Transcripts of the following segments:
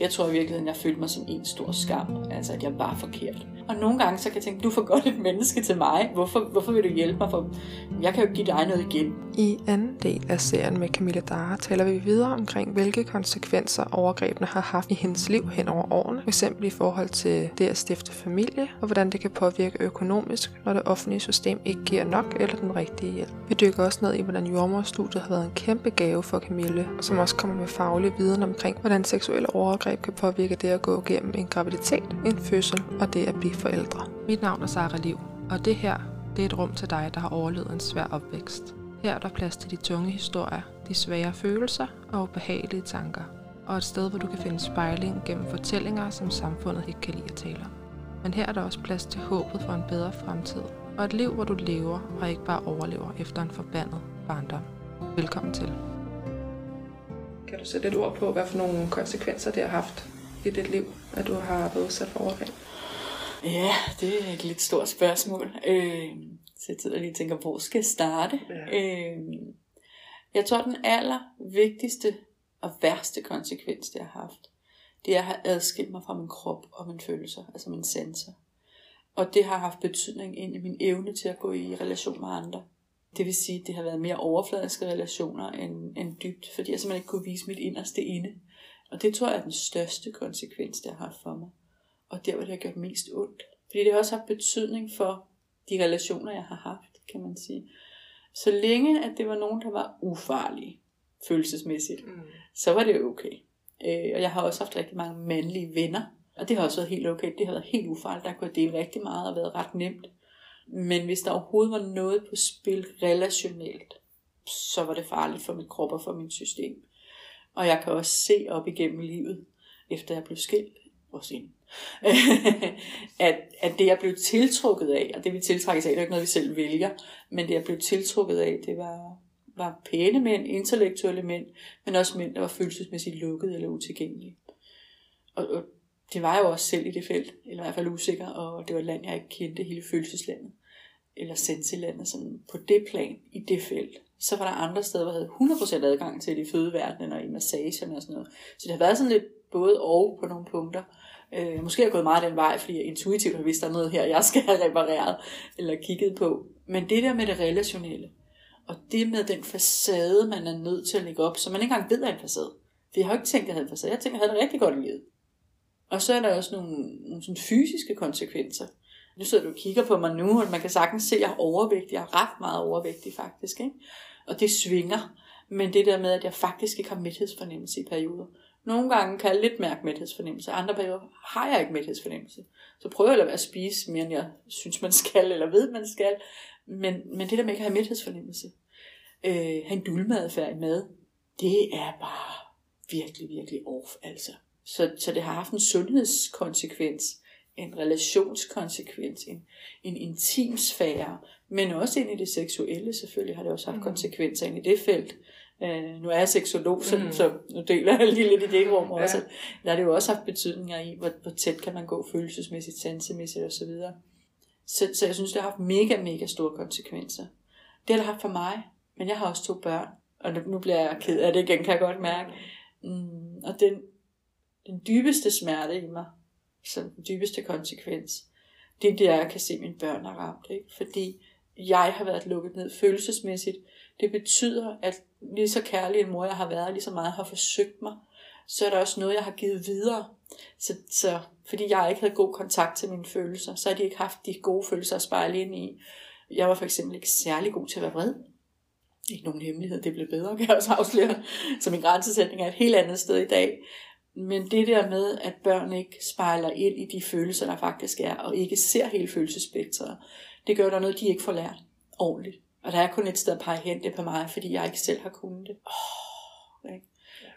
Jeg tror i virkeligheden, jeg følte mig som en stor skam. Altså, at jeg var forkert. Og nogle gange så kan jeg tænke, du er for godt et menneske til mig. Hvorfor, hvorfor vil du hjælpe mig? For jeg kan jo give dig noget igen. I anden del af serien med Camilla Dara taler vi videre omkring, hvilke konsekvenser overgrebene har haft i hendes liv hen over årene. F.eks. i forhold til det at stifte familie, og hvordan det kan påvirke økonomisk, når det offentlige system ikke giver nok eller den rigtige hjælp. Vi dykker også ned i, hvordan jordmorstudiet har været en kæmpe gave for Camille, som også kommer med faglig viden omkring, hvordan seksuelle overgreb kan påvirke det at gå gennem en graviditet, en fødsel og det at blive forældre. Mit navn er Sara Liv, og det her det er et rum til dig, der har overlevet en svær opvækst. Her er der plads til de tunge historier, de svære følelser og ubehagelige tanker. Og et sted, hvor du kan finde spejling gennem fortællinger, som samfundet ikke kan lide at tale om. Men her er der også plads til håbet for en bedre fremtid. Og et liv, hvor du lever og ikke bare overlever efter en forbandet barndom. Velkommen til. Kan du sætte et ord på, hvad for nogle konsekvenser det har haft i dit liv, at du har været udsat for overgreb? Ja, det er et lidt stort spørgsmål. Øh, så jeg sidder lige og tænker, hvor skal jeg starte? Ja. Øh, jeg tror, den aller vigtigste og værste konsekvens, det har haft, det er at have adskilt mig fra min krop og mine følelser, altså min sanser. Og det har haft betydning ind i min evne til at gå i relation med andre. Det vil sige, at det har været mere overfladiske relationer end, end dybt, fordi jeg simpelthen ikke kunne vise mit inderste inde. Og det tror jeg er den største konsekvens, det har haft for mig. Og der, hvor det har gjort mest ondt. Fordi det har også haft betydning for de relationer, jeg har haft, kan man sige. Så længe, at det var nogen, der var ufarlige, følelsesmæssigt, mm. så var det okay. Øh, og jeg har også haft rigtig mange mandlige venner, og det har også været helt okay. Det har været helt ufarligt. Der kunne jeg dele rigtig meget og været ret nemt. Men hvis der overhovedet var noget på spil relationelt, så var det farligt for mit krop og for mit system. Og jeg kan også se op igennem livet, efter jeg blev skilt, også ind, at, at det jeg blev tiltrukket af, og det vi tiltrækkes af, det er ikke noget vi selv vælger, men det jeg blev tiltrukket af, det var, var pæne mænd, intellektuelle mænd, men også mænd, der var følelsesmæssigt lukket eller utilgængelige. Og, og det var jeg jo også selv i det felt, eller i hvert fald usikker, og det var et land, jeg ikke kendte, hele følelseslandet, eller sensilandet, sådan på det plan, i det felt. Så var der andre steder, hvor jeg havde 100% adgang til det i fødeverdenen og i massagerne og sådan noget. Så det har været sådan lidt både og på nogle punkter. Øh, måske har jeg gået meget den vej, fordi jeg intuitivt har vidst, der er noget her, jeg skal have repareret eller kigget på. Men det der med det relationelle, og det med den facade, man er nødt til at lægge op, så man ikke engang ved, at en facade. For jeg har ikke tænkt, at jeg havde en facade. Jeg tænkte, at jeg havde det rigtig godt i livet. Og så er der også nogle, nogle sådan fysiske konsekvenser. Nu sidder du og kigger på mig nu, og man kan sagtens se, at jeg er overvægtig. Jeg er ret meget overvægtig faktisk. Ikke? Og det svinger. Men det der med, at jeg faktisk ikke har mæthedsfornemmelse i perioder. Nogle gange kan jeg lidt mærke mæthedsfornemmelse, andre perioder har jeg ikke mæthedsfornemmelse. Så prøver jeg at være at spise mere, end jeg synes, man skal, eller ved, man skal. Men, men det der med ikke at have mæthedsfornemmelse, øh, have en dulmadfærd i mad, det er bare virkelig, virkelig off, altså. Så, så det har haft en sundhedskonsekvens, en relationskonsekvens, en, en intim sfære, men også ind i det seksuelle selvfølgelig har det også haft mm. konsekvenser ind i det felt. Øh, nu er jeg seksolog, så, mm. så nu deler jeg lige lidt i det rum også. Ja. Der har det jo også haft betydninger i, hvor, hvor tæt kan man gå følelsesmæssigt, sansemæssigt osv. Så, så, så jeg synes, det har haft mega, mega store konsekvenser. Det har det haft for mig, men jeg har også to børn, og nu bliver jeg ked af det igen, kan jeg godt mærke. Mm, og den, den dybeste smerte i mig, så den dybeste konsekvens, det er det, jeg kan se, at mine børn er ramt. Ikke? Fordi jeg har været lukket ned følelsesmæssigt. Det betyder, at lige så kærlig en mor jeg har været, lige så meget har forsøgt mig, så er der også noget, jeg har givet videre. Så, så fordi jeg ikke havde god kontakt til mine følelser, så har de ikke haft de gode følelser at spejle ind i. Jeg var for eksempel ikke særlig god til at være vred. Ikke nogen hemmelighed, det blev bedre, kan jeg også afsløre. Så min grænsesætning er et helt andet sted i dag. Men det der med, at børn ikke spejler ind i de følelser, der faktisk er, og ikke ser hele følelsespektret, det gør der noget, de ikke får lært ordentligt. Og der er kun et sted at pege hen, det på mig, fordi jeg ikke selv har kunnet det. Oh, ikke?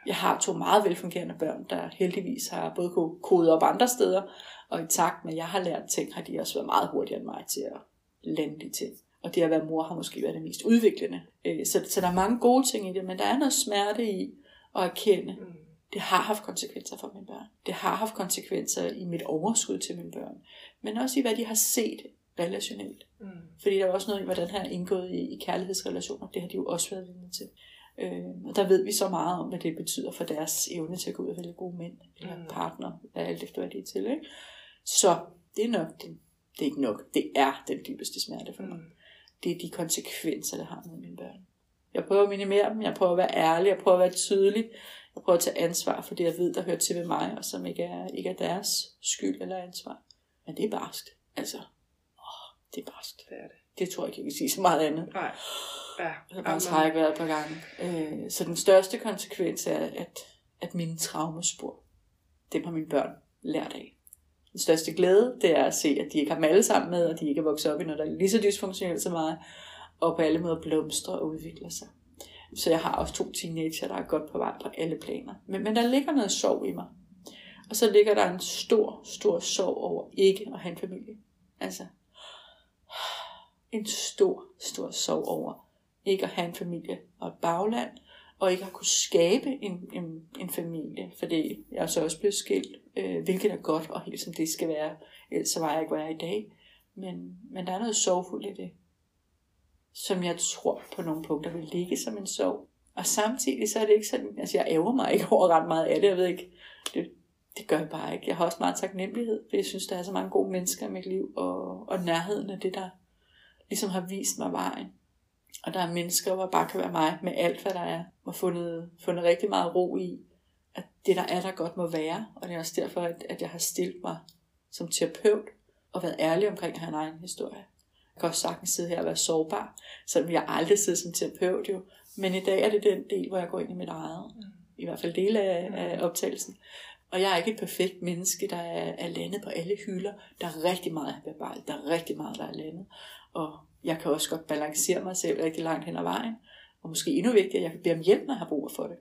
Jeg har to meget velfungerende børn, der heldigvis har både kunne kode op andre steder, og i takt med, at jeg har lært ting, har de også været meget hurtigere end mig til at lande de ting. Og det at være mor har måske været det mest udviklende. Øh, så, så der er mange gode ting i det, men der er noget smerte i at erkende, mm. det har haft konsekvenser for mine børn. Det har haft konsekvenser i mit overskud til mine børn. Men også i, hvad de har set relationelt. Mm. Fordi der er også noget i, hvordan han er indgået i, i kærlighedsrelationer. Det har de jo også været vidne til. Øh, og der ved vi så meget om, hvad det betyder for deres evne til at gå ud og vælge gode mænd, eller Mm. partner, alt efter hvad de er til. Ikke? Så det er nok, det, det er ikke nok, det er den dybeste smerte for mig. Mm. Det er de konsekvenser, det har med mine børn. Jeg prøver at minimere dem, jeg prøver at være ærlig, jeg prøver at være tydelig, jeg prøver at tage ansvar for det, jeg ved, der hører til ved mig, og som ikke er, ikke er deres skyld eller ansvar. Men det er barskt. Altså, det er barskt. Det er det. Det tror jeg ikke, jeg kan sige så meget andet. Nej. Ja. Jeg har trækket vejret et par gange. Øh, så den største konsekvens er, at, at mine traumespor, dem har mine børn lært af. Den største glæde, det er at se, at de ikke har dem alle sammen med, og de ikke er vokset op i noget, der er lige så dysfunktionelt som mig, og på alle måder blomstrer og udvikler sig. Så jeg har også to teenager, der er godt på vej på alle planer. Men, men der ligger noget sorg i mig. Og så ligger der en stor, stor sorg over ikke at have en familie. Altså, en stor, stor sorg over ikke at have en familie og et bagland, og ikke at kunne skabe en, en, en familie, fordi jeg er så også blevet skilt, øh, hvilket er godt, og helt som det skal være, ellers så var jeg ikke, hvor jeg er i dag. Men, men der er noget sorgfuldt i det, som jeg tror på nogle punkter vil ligge som en sorg. Og samtidig så er det ikke sådan, altså jeg ærger mig ikke over ret meget af det, jeg ved ikke, det, det gør jeg bare ikke. Jeg har også meget taknemmelighed, for jeg synes, der er så mange gode mennesker i mit liv, og, og nærheden af det, der ligesom har vist mig vejen. Og der er mennesker, hvor bare kan være mig med alt, hvad der er. Og fundet, fundet rigtig meget ro i, at det, der er, der godt må være. Og det er også derfor, at, at jeg har stillet mig som terapeut og været ærlig omkring at have en egen historie. Jeg kan også sagtens sidde her og være sårbar, selvom jeg aldrig sidder som terapeut jo. Men i dag er det den del, hvor jeg går ind i mit eget. I hvert fald dele af, af optagelsen. Og jeg er ikke et perfekt menneske, der er, er landet på alle hylder. Der er rigtig meget at bearbejde. Der er rigtig meget, der er landet. Og jeg kan også godt balancere mig selv rigtig langt hen ad vejen. Og måske endnu vigtigere, jeg kan bede om hjælp, når jeg har brug for det.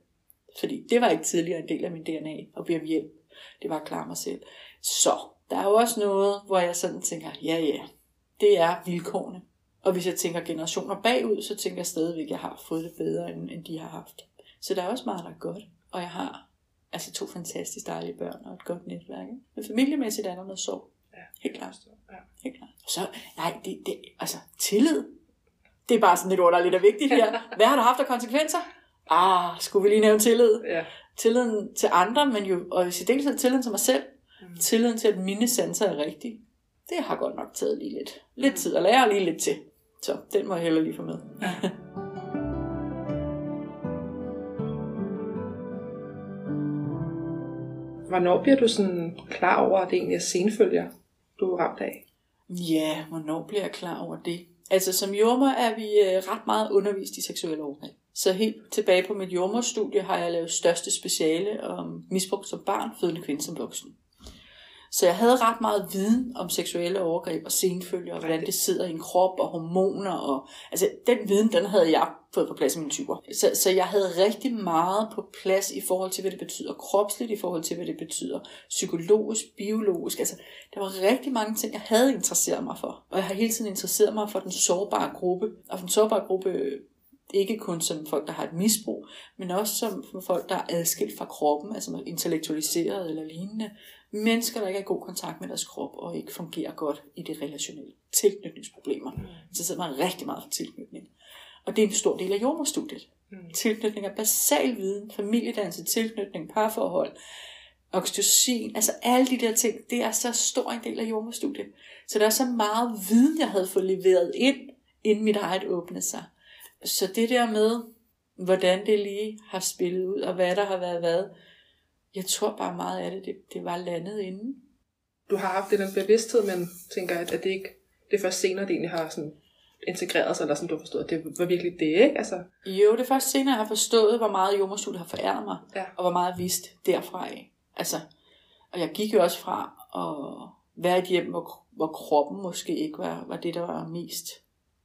Fordi det var ikke tidligere en del af min DNA at bede om hjælp. Det var at klare mig selv. Så der er jo også noget, hvor jeg sådan tænker, ja ja, det er vilkårene. Og hvis jeg tænker generationer bagud, så tænker jeg stadigvæk, at jeg har fået det bedre, end, end de har haft. Så der er også meget, der er godt. Og jeg har altså to fantastisk dejlige børn og et godt netværk. Ikke? Men familiemæssigt er der noget sorg. Ja. Helt klart. Ja. Helt klart. Så, nej, det, det, altså, tillid. Det er bare sådan lidt underligt og vigtigt her. Hvad har du haft af konsekvenser? Ah, skulle vi lige nævne tillid? Ja. Tilliden til andre, men jo, og i særdeleshed tilliden til mig selv. Mm. Tilliden til, at mine sanser er rigtige. Det har godt nok taget lige lidt, lidt tid at lære lige lidt til. Så den må jeg heller lige få med. Ja. Hvornår bliver du sådan klar over, at det egentlig er senfølger, du er ramt af? Ja, hvornår bliver jeg klar over det? Altså som jordmor er vi øh, ret meget undervist i seksuelle overgreb. Så helt tilbage på mit jordmorstudie har jeg lavet største speciale om misbrug som barn, fødende kvinde som voksen. Så jeg havde ret meget viden om seksuelle overgreb og senfølger, og hvordan det sidder i en krop og hormoner. Og, altså den viden, den havde jeg fået på plads i mine typer. Så, så jeg havde rigtig meget på plads i forhold til, hvad det betyder kropsligt, i forhold til, hvad det betyder psykologisk, biologisk. Altså, der var rigtig mange ting, jeg havde interesseret mig for. Og jeg har hele tiden interesseret mig for den sårbare gruppe. Og den sårbare gruppe ikke kun som folk, der har et misbrug, men også som folk, der er adskilt fra kroppen, altså intellektualiseret eller lignende. Mennesker, der ikke har god kontakt med deres krop og ikke fungerer godt i det relationelle. Tilknytningsproblemer. Så sidder man rigtig meget for tilknytning. Og det er en stor del af jordmorstudiet. Mm. Tilknytning er basal viden, familiedannelse, tilknytning, parforhold, oxytocin, altså alle de der ting, det er så stor en del af jordmorstudiet. Så der er så meget viden, jeg havde fået leveret ind, inden mit eget åbnede sig. Så det der med, hvordan det lige har spillet ud, og hvad der har været hvad, jeg tror bare meget af det, det, det var landet inden. Du har haft det den bevidsthed, men tænker, at, at det ikke det er først senere, det egentlig har sådan integreret sig, eller sådan du har forstået, det var virkelig det, ikke? Altså, Jo, det er først senere, jeg har forstået, hvor meget jordmorstudiet har foræret mig, Ja. og hvor meget jeg vidste derfra af. Altså, og jeg gik jo også fra at være et hjem, hvor, hvor kroppen måske ikke var, var det, der var mest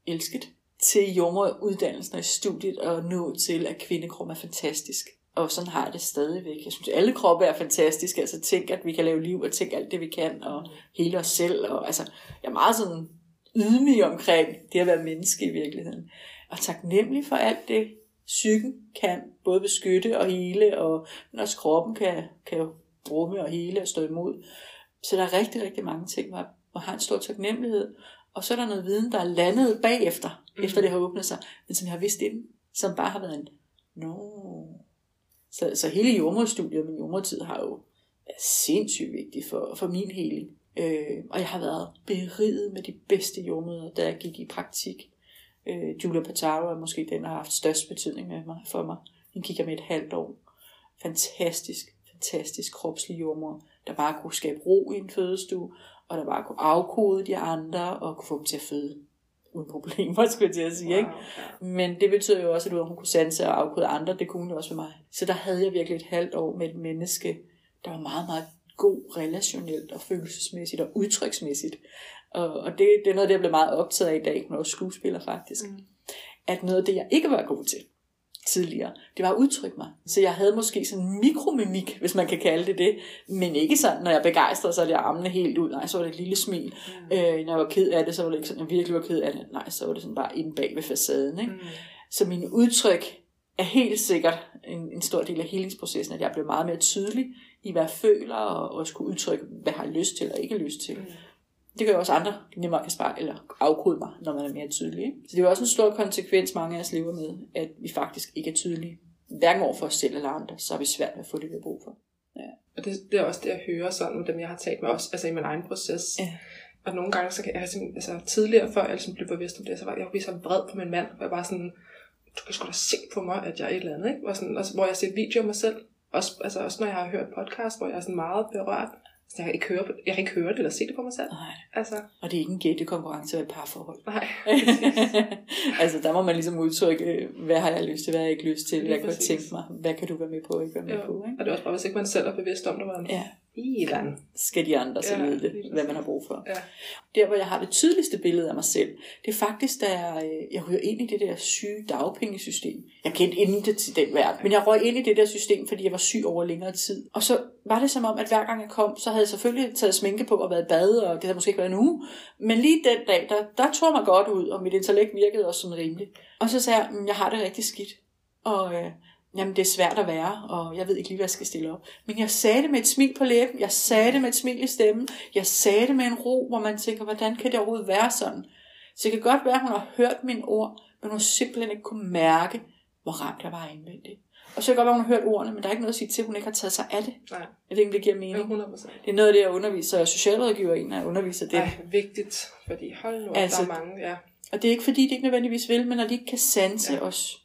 elsket, til jordmoruddannelsen og i studiet, og nå til, at kvindekroppen er fantastisk. Og sådan har jeg det stadigvæk. Jeg synes, at alle kroppe er fantastiske. Altså tænk, at vi kan lave liv, og tænk alt det, vi kan, og hele os selv. Og, altså, jeg er meget sådan ydmyg omkring det at være menneske i virkeligheden. Og taknemmelig for alt det, psyken kan både beskytte og hele, og men også kroppen kan, kan rumme og hele og stå imod. Så der er rigtig, rigtig mange ting, hvor jeg har en stor taknemmelighed. Og så er der noget viden, der er landet bagefter, mm. efter det har åbnet sig, men som jeg har vidst inden, som bare har været en Nå. Så, så hele jordmorstudiet, min jordmortid, har jo været sindssygt vigtigt for, for min heling. Øh, og jeg har været beriget med de bedste jordmøder, da jeg gik i praktik. Øh, Julia Pataro er måske den, der har haft størst betydning med mig, for mig. Hun gik jeg med et halvt år. Fantastisk, fantastisk kropslig jordmor, der bare kunne skabe ro i en fødestue, og der bare kunne afkode de andre, og kunne få dem til at føde uden problemer, skulle jeg sige. Wow, ikke? Ja. Men det betyder jo også, at hun kunne sanse og afkode andre. Det kunne hun også for mig. Så der havde jeg virkelig et halvt år med et menneske, der var meget, meget god relationelt og følelsesmæssigt og udtryksmæssigt. Og, og det, det er noget, det jeg blev meget optaget af i dag, når jeg skuespiller faktisk. Mm. At noget af det, jeg ikke var god til tidligere, det var at udtrykke mig. Så jeg havde måske sådan en mikromimik, hvis man kan kalde det det, men ikke sådan, når jeg begejstrede, så er det armene helt ud. Nej, så var det et lille smil. Mm. Øh, når jeg var ked af det, så var det ikke sådan, jeg virkelig var ked af det. Nej, så var det sådan bare inde bag ved facaden. Ikke? Mm. Så min udtryk er helt sikkert en, en stor del af helingsprocessen, at jeg blev meget mere tydelig i, hvad jeg føler, og også kunne udtrykke, hvad jeg har lyst til og ikke lyst til. Mm. Det gør også andre nemmere kan spare, eller afkode mig, når man er mere tydelig. Ikke? Så det er jo også en stor konsekvens, mange af os lever med, at vi faktisk ikke er tydelige. Hverken over for os selv eller andre, så er vi svært at få det, vi har brug for. Ja. Og det, det er også det, jeg hører sådan med dem, jeg har talt med også, altså i min egen proces. Ja. Og nogle gange, så kan jeg simpelthen, altså tidligere, før jeg ligesom blev bevidst om det, så var jeg, jeg så vred på min mand, og jeg bare sådan, du kan sgu da se på mig, at jeg er et eller andet, ikke? Og sådan, også, hvor jeg ser videoer af mig selv, også, altså også når jeg har hørt podcast, hvor jeg er sådan meget berørt, så jeg kan ikke høre, jeg kan ikke høre det eller se det på mig selv. Nej. Altså. Og det er ikke en gættekonkurrence et parforhold. Nej. altså der må man ligesom udtrykke, hvad har jeg lyst til, hvad har jeg ikke lyst til, hvad kan jeg tænke mig, hvad kan du være med på, ikke være med jo. på. Ikke? Og det er også bare, hvis ikke man selv er bevidst om det, hvordan ja. Ilan. skal de andre så ja, vide det, hvad man har brug for. Ja. Der, hvor jeg har det tydeligste billede af mig selv, det er faktisk, da jeg, øh, jeg ryger ind i det der syge dagpengesystem. Jeg kendte inden til den verden, men jeg røg ind i det der system, fordi jeg var syg over længere tid. Og så var det som om, at hver gang jeg kom, så havde jeg selvfølgelig taget sminke på og været i bad, og det havde måske ikke været en uge. Men lige den dag, der, der tog mig godt ud, og mit intellekt virkede også som rimeligt. Og så sagde jeg, at mm, jeg har det rigtig skidt. Og øh, jamen det er svært at være, og jeg ved ikke lige, hvad jeg skal stille op. Men jeg sagde det med et smil på læben, jeg sagde det med et smil i stemmen, jeg sagde det med en ro, hvor man tænker, hvordan kan det overhovedet være sådan? Så det kan godt være, at hun har hørt mine ord, men hun simpelthen ikke kunne mærke, hvor ramt jeg var indvendigt. Og så kan godt være, hun har hørt ordene, men der er ikke noget at sige til, at hun ikke har taget sig af det. Nej. Jeg ved ikke, det giver mening. Ja, 100%. Det er noget af det, jeg underviser, og socialrådgiver en, af underviser det. er vigtigt, fordi hold nu, altså, der er mange, ja. Og det er ikke fordi, de ikke nødvendigvis vil, men når de ikke kan sanse ja. os.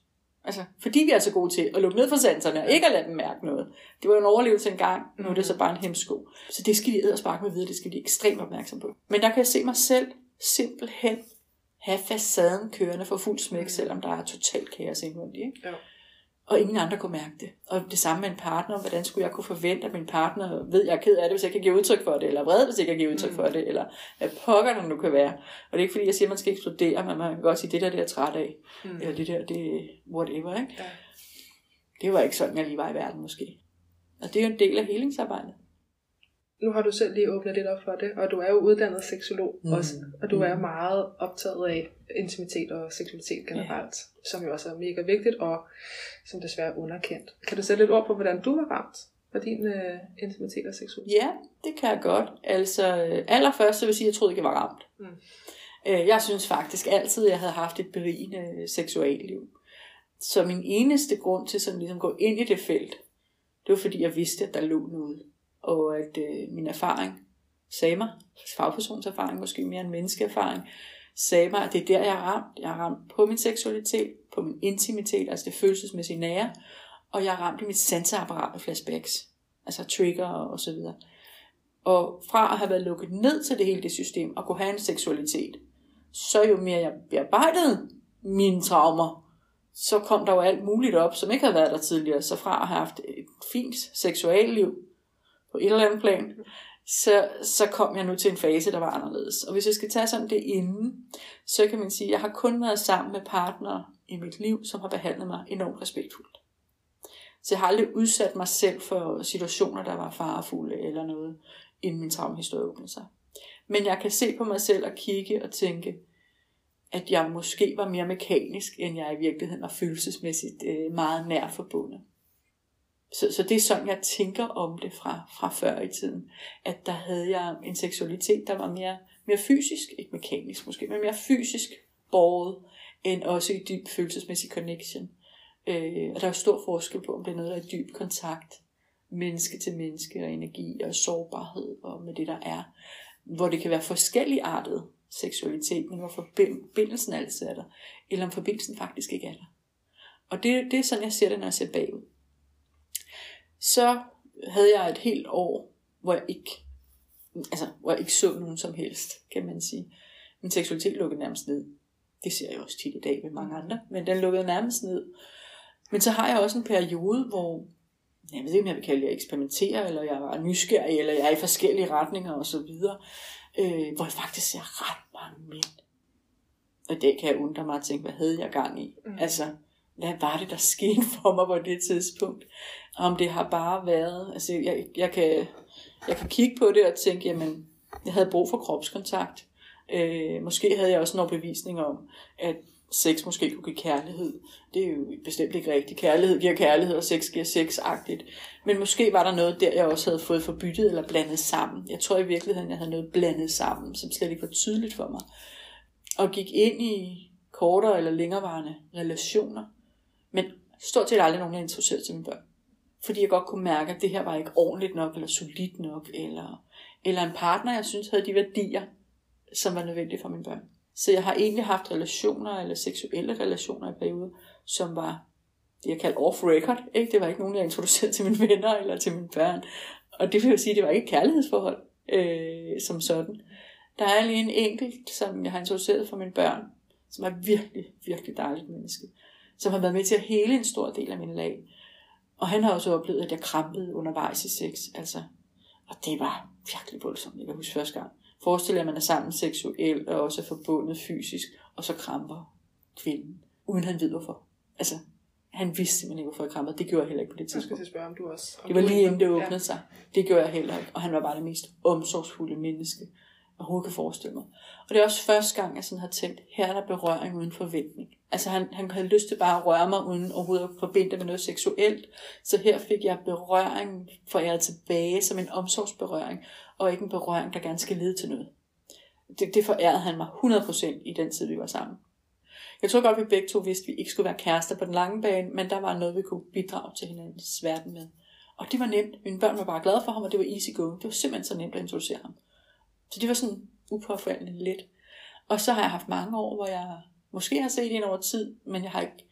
Altså, fordi vi er så gode til at lukke ned for sanserne, og ikke at lade dem mærke noget. Det var jo en overlevelse engang, nu er det så bare en hemsko. Så det skal de sparke med videre, det skal de ekstremt opmærksom på. Men der kan jeg se mig selv simpelthen have facaden kørende for fuld smæk, selvom der er totalt kaos indvendigt. Ikke? Ja og ingen andre kunne mærke det. Og det samme med en partner, hvordan skulle jeg kunne forvente, at min partner ved, at jeg er ked af det, hvis jeg kan give udtryk for det, eller vred, hvis jeg kan give udtryk for mm. det, eller hvad pokker der nu kan være. Og det er ikke fordi, jeg siger, at man skal eksplodere, men man kan godt sige, det der, det er træt af, mm. eller det der, det er whatever, ikke? Ja. Det var ikke sådan, jeg lige var i verden måske. Og det er jo en del af helingsarbejdet nu har du selv lige åbnet lidt op for det, og du er jo uddannet seksolog mm. også, og du er mm. meget optaget af intimitet og seksualitet generelt, yeah. som jo også er mega vigtigt, og som desværre er underkendt. Kan du sætte lidt ord på, hvordan du var ramt for din uh, intimitet og seksualitet? Ja, det kan jeg godt. Altså, øh, allerførst så vil jeg sige, at jeg troede ikke, jeg var ramt. Mm. Uh, jeg synes faktisk altid, at jeg havde haft et berigende seksualliv. Så min eneste grund til sådan ligesom at gå ind i det felt, det var fordi, jeg vidste, at der lå noget og at øh, min erfaring sagde mig, fagpersons erfaring måske mere end menneskeerfaring, sagde mig, at det er der, jeg er ramt. Jeg er ramt på min seksualitet, på min intimitet, altså det følelsesmæssige nære, og jeg er ramt i mit sanseapparat med flashbacks, altså trigger og så videre. Og fra at have været lukket ned til det hele det system, og kunne have en seksualitet, så jo mere jeg bearbejdede mine traumer, så kom der jo alt muligt op, som ikke havde været der tidligere. Så fra at have haft et fint seksualliv, på et eller andet plan, så, så kom jeg nu til en fase, der var anderledes. Og hvis jeg skal tage sådan det inden, så kan man sige, at jeg har kun været sammen med partnere i mit liv, som har behandlet mig enormt respektfuldt. Så jeg har aldrig udsat mig selv for situationer, der var farefulde eller noget, inden min traumehistorie åbnede sig. Men jeg kan se på mig selv og kigge og tænke, at jeg måske var mere mekanisk, end jeg i virkeligheden var følelsesmæssigt øh, meget nær forbundet. Så, så det er sådan, jeg tænker om det fra, fra før i tiden. At der havde jeg en seksualitet, der var mere, mere fysisk, ikke mekanisk måske, men mere fysisk båret, end også i dyb følelsesmæssig connection. Øh, og der er stor forskel på, om det er noget, der er i dyb kontakt, menneske til menneske og energi og sårbarhed og med det, der er. Hvor det kan være forskellige artet seksualitet, men hvor forbindelsen altid er der, eller om forbindelsen faktisk ikke er der. Og det, det er sådan, jeg ser det, når jeg ser bagud. Så havde jeg et helt år, hvor jeg ikke, altså, hvor jeg ikke så nogen som helst, kan man sige. Min seksualitet lukkede nærmest ned. Det ser jeg også tit i dag med mange andre, men den lukkede nærmest ned. Men så har jeg også en periode, hvor jeg ved ikke, om jeg vil kalde det, eksperimentere, eller jeg var nysgerrig, eller jeg er i forskellige retninger og så videre, øh, hvor jeg faktisk ser ret mange mænd. Og det kan jeg undre mig at tænke, hvad havde jeg gang i? Mm. Altså, hvad var det, der skete for mig på det tidspunkt? Om det har bare været, altså jeg, jeg, kan, jeg kan kigge på det og tænke, jamen, jeg havde brug for kropskontakt. Øh, måske havde jeg også en overbevisning om, at sex måske kunne give kærlighed. Det er jo bestemt ikke rigtigt. Kærlighed giver kærlighed, og sex giver sexagtigt. Men måske var der noget der, jeg også havde fået forbyttet eller blandet sammen. Jeg tror i virkeligheden, jeg havde noget blandet sammen, som slet ikke var tydeligt for mig. Og gik ind i kortere eller længerevarende relationer. Men stort set aldrig nogen, jeg interesseret til mine børn. Fordi jeg godt kunne mærke, at det her var ikke ordentligt nok, eller solidt nok, eller, eller en partner, jeg synes havde de værdier, som var nødvendige for mine børn. Så jeg har egentlig haft relationer, eller seksuelle relationer i perioder, som var det, jeg kalder off-record. Ikke? Det var ikke nogen, jeg introducerede til mine venner eller til mine børn. Og det vil jo sige, at det var ikke et kærlighedsforhold øh, som sådan. Der er lige en enkelt, som jeg har introduceret for mine børn, som er virkelig, virkelig dejligt menneske. Som har været med til at hele en stor del af min lag. Og han har også oplevet, at jeg krampede undervejs i sex. Altså, og det var virkelig voldsomt. Jeg kan huske første gang. Forestil jer, at man er sammen seksuelt og også er forbundet fysisk, og så kramper kvinden, uden han ved hvorfor. Altså, han vidste simpelthen ikke, hvorfor jeg krampede. Det gjorde jeg heller ikke på det tidspunkt. Jeg skal spørge, om du også... Om det var lige inden det åbnede ja. sig. Det gjorde jeg heller ikke. Og han var bare det mest omsorgsfulde menneske, overhovedet kan forestille mig. Og det er også første gang, jeg sådan har tænkt, her er der berøring uden forventning. Altså han, han havde lyst til bare at røre mig, uden overhovedet at forbinde det med noget seksuelt. Så her fik jeg berøring for jeg tilbage som en omsorgsberøring og ikke en berøring, der gerne skal lede til noget. Det, det forærede han mig 100% i den tid, vi var sammen. Jeg tror godt, vi begge to vidste, at vi ikke skulle være kærester på den lange bane, men der var noget, vi kunne bidrage til hinandens verden med. Og det var nemt. Mine børn var bare glade for ham, og det var easy going. Det var simpelthen så nemt at introducere ham. Så det var sådan upåfaldende let. Og så har jeg haft mange år, hvor jeg måske har set en over tid, men jeg har ikke,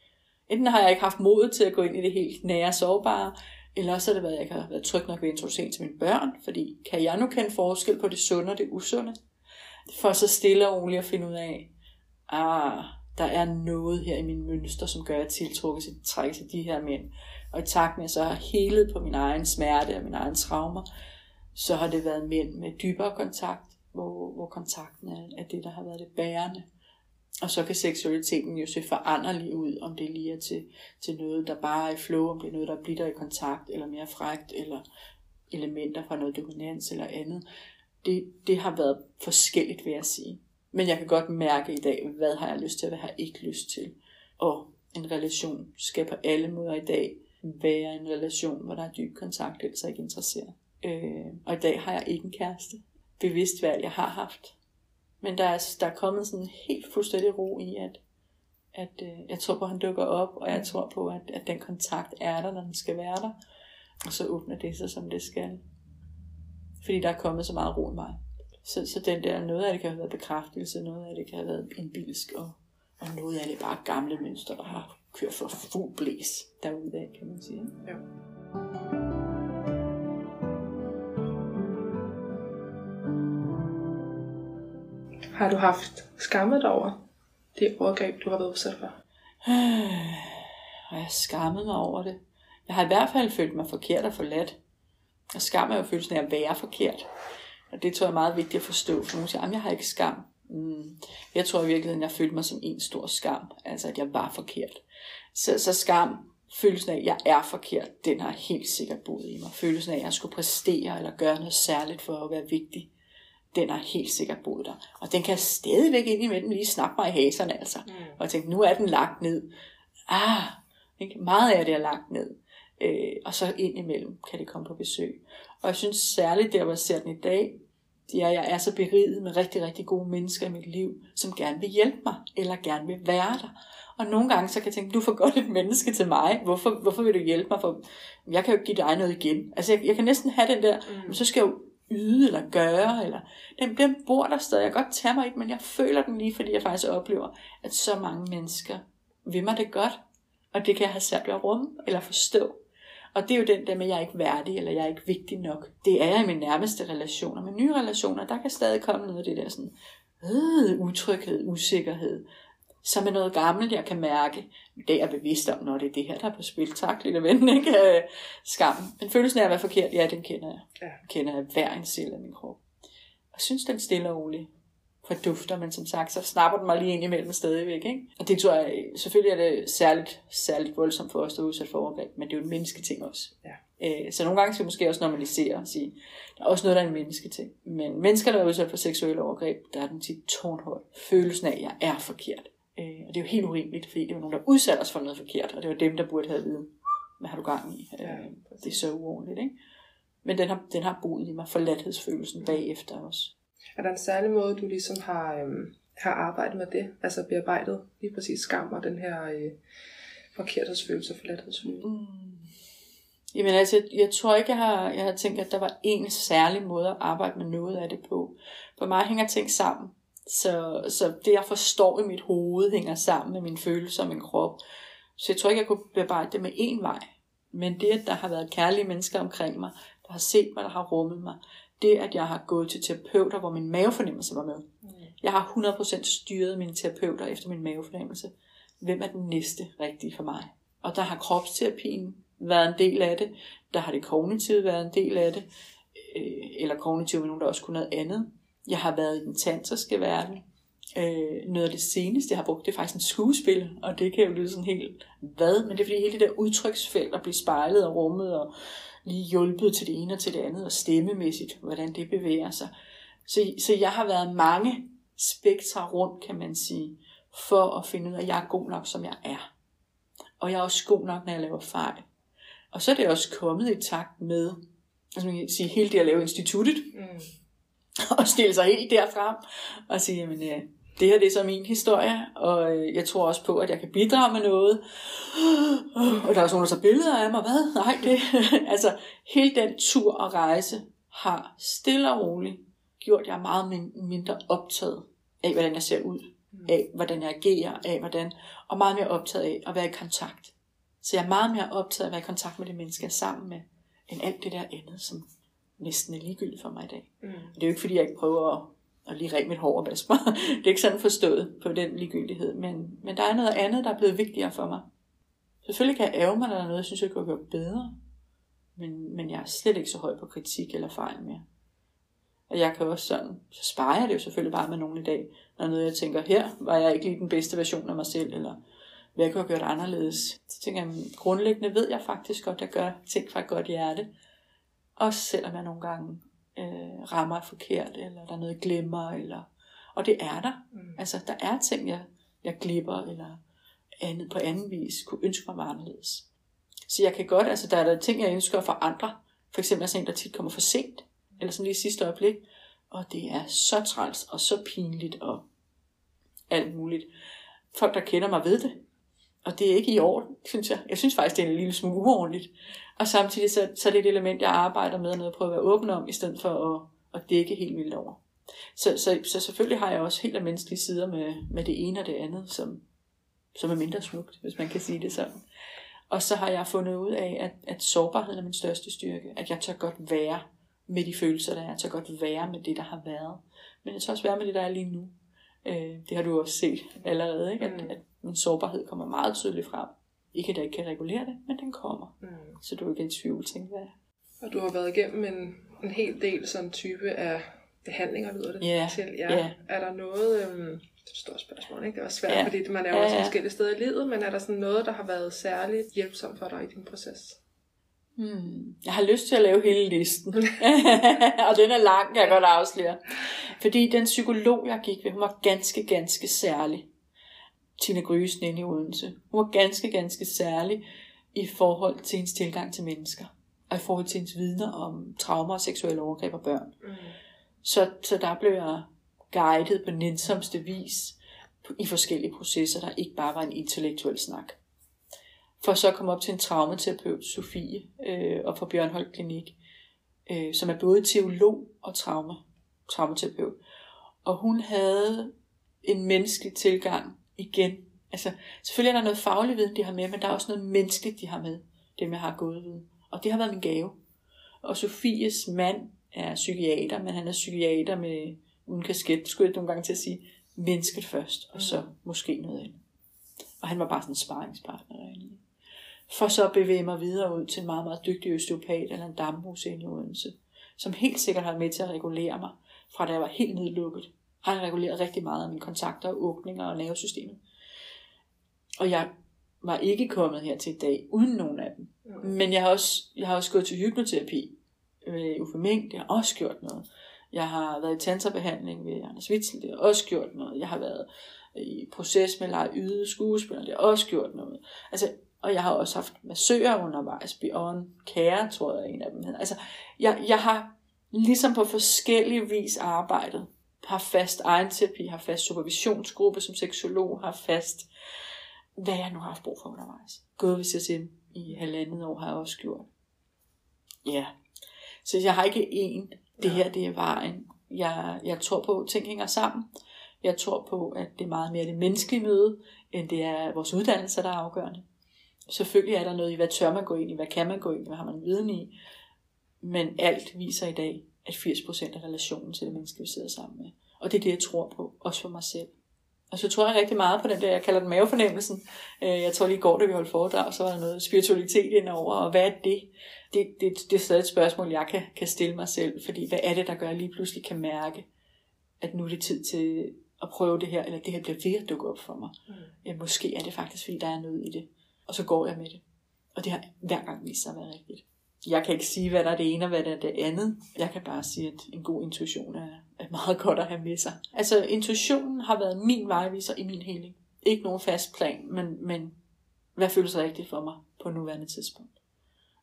enten har jeg ikke haft mod til at gå ind i det helt nære sårbare, eller også har det været, at jeg ikke har været tryg nok ved at introducere til mine børn, fordi kan jeg nu kende forskel på det sunde og det usunde? For så stille og roligt at finde ud af, ah, der er noget her i min mønster, som gør, at jeg tiltrukket til, trækker til de her mænd. Og i takt med, at jeg så har helet på min egen smerte og min egen traumer, så har det været mænd med dybere kontakt, hvor, hvor kontakten er, er det, der har været det bærende. Og så kan seksualiteten jo se foranderlig ud, om det lige er til, til noget, der bare er i flow, om det er noget, der bliver i kontakt, eller mere frægt, eller elementer fra noget dominans eller andet. Det, det har været forskelligt, vil jeg sige. Men jeg kan godt mærke i dag, hvad har jeg lyst til, og hvad har jeg ikke lyst til. Og en relation skal på alle måder i dag være en relation, hvor der er dyb kontakt, ellers er jeg ikke interesseret. Øh, og i dag har jeg ikke en kæreste. Bevidst valg, jeg har haft. Men der er, der er kommet sådan en helt fuldstændig ro i, at, at øh, jeg tror på, at han dukker op, og jeg tror på, at, at den kontakt er der, når den skal være der. Og så åbner det sig, som det skal. Fordi der er kommet så meget ro i mig. Så, så den der, noget af det kan have været bekræftelse, noget af det kan have været en bilsk, og, og noget af det bare gamle mønstre, der har kørt for fuld blæs derude af, kan man sige. Ja. Har du haft skammet dig over det overgreb, du har været udsat for? Har jeg skammet mig over det? Jeg har i hvert fald følt mig forkert og forladt. Og skam er jo følelsen af at være forkert. Og det tror jeg er meget vigtigt at forstå, for nogen siger, at jeg har ikke skam. Mm. Jeg tror i virkeligheden, jeg følte mig som en stor skam, altså at jeg var forkert. Så, så skam, følelsen af, at jeg er forkert, den har helt sikkert boet i mig. Følelsen af, at jeg skulle præstere eller gøre noget særligt for at være vigtig, den har helt sikkert boet der. Og den kan stadigvæk ind imellem lige snakke mig i haserne, altså. Mm. Og jeg tænkte, nu er den lagt ned. Ah, ikke? meget af det er lagt ned. Øh, og så ind imellem kan det komme på besøg. Og jeg synes særligt, der hvor jeg ser den i dag, det er, at jeg er så beriget med rigtig, rigtig gode mennesker i mit liv, som gerne vil hjælpe mig, eller gerne vil være der. Og nogle gange så kan jeg tænke, du får godt et menneske til mig. Hvorfor, hvorfor vil du hjælpe mig? For jeg kan jo give dig noget igen. Altså jeg, jeg kan næsten have den der, mm. så skal jeg jo yde eller gøre, eller den, den bor der stadig. Jeg kan godt tage mig i men jeg føler den lige, fordi jeg faktisk oplever, at så mange mennesker vil mig det godt, og det kan jeg have svært ved at rumme eller forstå. Og det er jo den der med, at jeg er ikke værdig, eller jeg er ikke vigtig nok. Det er jeg i mine nærmeste relationer. Men nye relationer, der kan stadig komme noget af det der sådan, øh, utryghed, usikkerhed, som er noget gammelt, jeg kan mærke. Det er jeg bevidst om, når det er det her, der er på spil. Tak, lille ven, ikke? Øh, skam. Men følelsen af at være forkert, ja, den kender jeg. Ja. Den kender jeg hver en celle af min krop. Jeg synes, den stille og rolig fordufter, men som sagt, så snapper den mig lige ind imellem stadigvæk. Ikke? Og det tror jeg, selvfølgelig er det særligt, særligt voldsomt for os, der er udsat for overgreb, men det er jo en mennesketing også. Ja. Øh, så nogle gange skal vi måske også normalisere og sige, der er også noget, der er en mennesketing. Men mennesker, der er udsat for seksuelle overgreb, der er den tit tårnhøj. Følelsen af, at jeg er forkert. Øh, og det er jo helt urimeligt, fordi det var nogen, der udsatte os for noget forkert, og det var dem, der burde have viden, hvad har du gang i? Ja, det er så uordentligt, ikke? Men den har, den har boet i mig, forladthedsfølelsen bagefter også. Er der en særlig måde, du ligesom har, øhm, har arbejdet med det? Altså bearbejdet lige præcis skam og den her øh, forkerthedsfølelse og forladthedsfølelse? Mm. Jamen altså, jeg, jeg tror ikke, jeg har, jeg har tænkt, at der var en særlig måde at arbejde med noget af det på. For mig hænger ting sammen. Så, så det, jeg forstår i mit hoved, hænger sammen med mine følelser og min krop. Så jeg tror ikke, jeg kunne bearbejde det med én vej. Men det, at der har været kærlige mennesker omkring mig, der har set mig, der har rummet mig, det, at jeg har gået til terapeuter, hvor min mavefornemmelse var med. Mm. Jeg har 100% styret mine terapeuter efter min mavefornemmelse. Hvem er den næste rigtige for mig? Og der har kropsterapien været en del af det. Der har det kognitive været en del af det. Øh, eller kognitiv med nogen, der også kunne noget andet. Jeg har været i den tantriske verden. Øh, noget af det seneste, jeg har brugt, det er faktisk en skuespil, og det kan jo lyde sådan helt hvad, men det er fordi hele det der udtryksfelt at blive spejlet og rummet og lige hjulpet til det ene og til det andet, og stemmemæssigt, hvordan det bevæger sig. Så, så jeg har været mange spektre rundt, kan man sige, for at finde ud af, at jeg er god nok, som jeg er. Og jeg er også god nok, når jeg laver fejl. Og så er det også kommet i takt med, altså man kan sige, hele det at lave instituttet, mm. og stille sig helt derfra, og sige, jamen, øh, det her det er så min historie, og øh, jeg tror også på, at jeg kan bidrage med noget. Og der er sådan, der tager billeder af mig. Hvad? Nej, det... altså, hele den tur og rejse har stille og roligt gjort jeg meget mindre optaget af, hvordan jeg ser ud, mm. af hvordan jeg agerer, af hvordan, og meget mere optaget af at være i kontakt. Så jeg er meget mere optaget af at være i kontakt med de mennesker, jeg er sammen med, end alt det der andet, som næsten er ligegyldigt for mig i dag. Mm. Det er jo ikke, fordi jeg ikke prøver at og lige række mit hår og vaske mig. det er ikke sådan forstået på den ligegyldighed, men, men der er noget andet, der er blevet vigtigere for mig. Selvfølgelig kan jeg ære mig, når der er noget, jeg synes, jeg kunne gøre bedre. Men, men jeg er slet ikke så høj på kritik eller fejl mere. Og jeg kan også sådan, så sparer jeg det jo selvfølgelig bare med nogen i dag, når noget jeg tænker, her var jeg ikke lige den bedste version af mig selv, eller hvad jeg kunne have gjort anderledes. Så tænker jeg, grundlæggende ved jeg faktisk godt, at jeg gør ting fra et godt hjerte. Også selvom jeg nogle gange øh, rammer forkert, eller der er noget, jeg glemmer, eller... Og det er der. Mm. Altså, der er ting, jeg, jeg glipper, eller andet, på anden vis kunne ønske mig var anderledes. Så jeg kan godt, altså der er der ting, jeg ønsker for andre. For eksempel er en, der tit kommer for sent, eller sådan lige i sidste øjeblik. Og det er så træls, og så pinligt, og alt muligt. Folk, der kender mig, ved det. Og det er ikke i orden, synes jeg. Jeg synes faktisk, det er en lille smule uordentligt. Og samtidig så, så er det et element, jeg arbejder med, noget at prøve at være åben om, i stedet for at, at dække helt vildt over. Så, så, så selvfølgelig har jeg også helt af menneskelige sider med, med det ene og det andet, som, som er mindre smukt, hvis man kan sige det sådan. Og så har jeg fundet ud af, at, at sårbarheden er min største styrke. At jeg tør godt være med de følelser, der er. Jeg tør godt være med det, der har været. Men jeg tør også være med det, der er lige nu. Øh, det har du også set allerede, ikke? At, mm. at min sårbarhed kommer meget tydeligt frem. Ikke at jeg ikke kan regulere det, men den kommer. Mm. Så du er ikke i tvivl, tænker jeg. Og du har været igennem en, en hel del sådan type af behandlinger, lyder det yeah. til. Ja. Yeah. Er der noget, øhm, det er et stort spørgsmål, ikke? Det er også svært, yeah. fordi man er jo også yeah. forskellige steder i livet, men er der sådan noget, der har været særligt hjælpsomt for dig i din proces? Hmm. Jeg har lyst til at lave hele listen. og den er lang, kan jeg godt afsløre. Fordi den psykolog, jeg gik ved, hun var ganske, ganske særlig. Tina Grysen inde i Odense. Hun var ganske, ganske særlig i forhold til hendes tilgang til mennesker. Og i forhold til hendes vidner om traumer og seksuelle overgreb af børn. Mm. Så, så der blev jeg guidet på nænsomste vis i forskellige processer, der ikke bare var en intellektuel snak. For så at komme op til en traumaterapeut, Sofie, øh, og fra Bjørnholdt Klinik, øh, som er både teolog og trauma, traumaterapeut. Og hun havde en menneskelig tilgang igen. Altså, selvfølgelig er der noget faglig viden, de har med, men der er også noget menneskeligt, de har med, dem jeg har gået ved. Og det har været min gave. Og Sofies mand er psykiater, men han er psykiater med uden kasket, skulle jeg nogle gange til at sige, mennesket først, og så mm. måske noget andet. Og han var bare sådan en sparringspartner derinde. For så at bevæge mig videre ud til en meget, meget dygtig østeopat eller en damhus i Odense, som helt sikkert har med til at regulere mig, fra da jeg var helt nedlukket. Han har reguleret rigtig meget af mine kontakter, åbninger og nervesystemet. Og jeg var ikke kommet her til i dag uden nogen af dem. Mm. Men jeg har, også, jeg har også gået til hypnoterapi med Uffe Mink, det har også gjort noget. Jeg har været i tanterbehandling ved Anders Witzel, det har også gjort noget. Jeg har været i proces med lege yde skuespiller, det har også gjort noget. Altså, og jeg har også haft massører undervejs, Bjørn Kære, tror jeg en af dem hedder. Altså, jeg, jeg har ligesom på forskellige vis arbejdet. Har fast egenterapi, har fast supervisionsgruppe som seksolog, har fast, hvad jeg nu har haft brug for undervejs. Gået ved CSM i halvandet år har jeg også gjort. Ja. Så jeg har ikke en det her det er vejen. Jeg, jeg tror på, at ting hænger sammen. Jeg tror på, at det er meget mere det menneskelige møde, end det er vores uddannelse, der er afgørende. Selvfølgelig er der noget i, hvad tør man gå ind i, hvad kan man gå ind i, hvad har man viden i. Men alt viser i dag, at 80% af relationen til det menneske, vi sidder sammen med. Og det er det, jeg tror på, også for mig selv. Og så tror jeg rigtig meget på den der, jeg kalder den mavefornemmelsen. Øh, jeg tror lige i går, da vi holdt foredrag, så var der noget spiritualitet indover, og hvad er det? Det, det, det er stadig et spørgsmål, jeg kan, kan stille mig selv, fordi hvad er det, der gør, at jeg lige pludselig kan mærke, at nu er det tid til at prøve det her, eller det her bliver ved at dukke op for mig. Mm. Ja, måske er det faktisk, fordi der er noget i det. Og så går jeg med det. Og det har hver gang vist sig at være rigtigt jeg kan ikke sige, hvad der er det ene og hvad der er det andet. Jeg kan bare sige, at en god intuition er, er meget godt at have med sig. Altså, intuitionen har været min vejviser i min heling. Ikke nogen fast plan, men, men hvad føles rigtigt for mig på nuværende tidspunkt.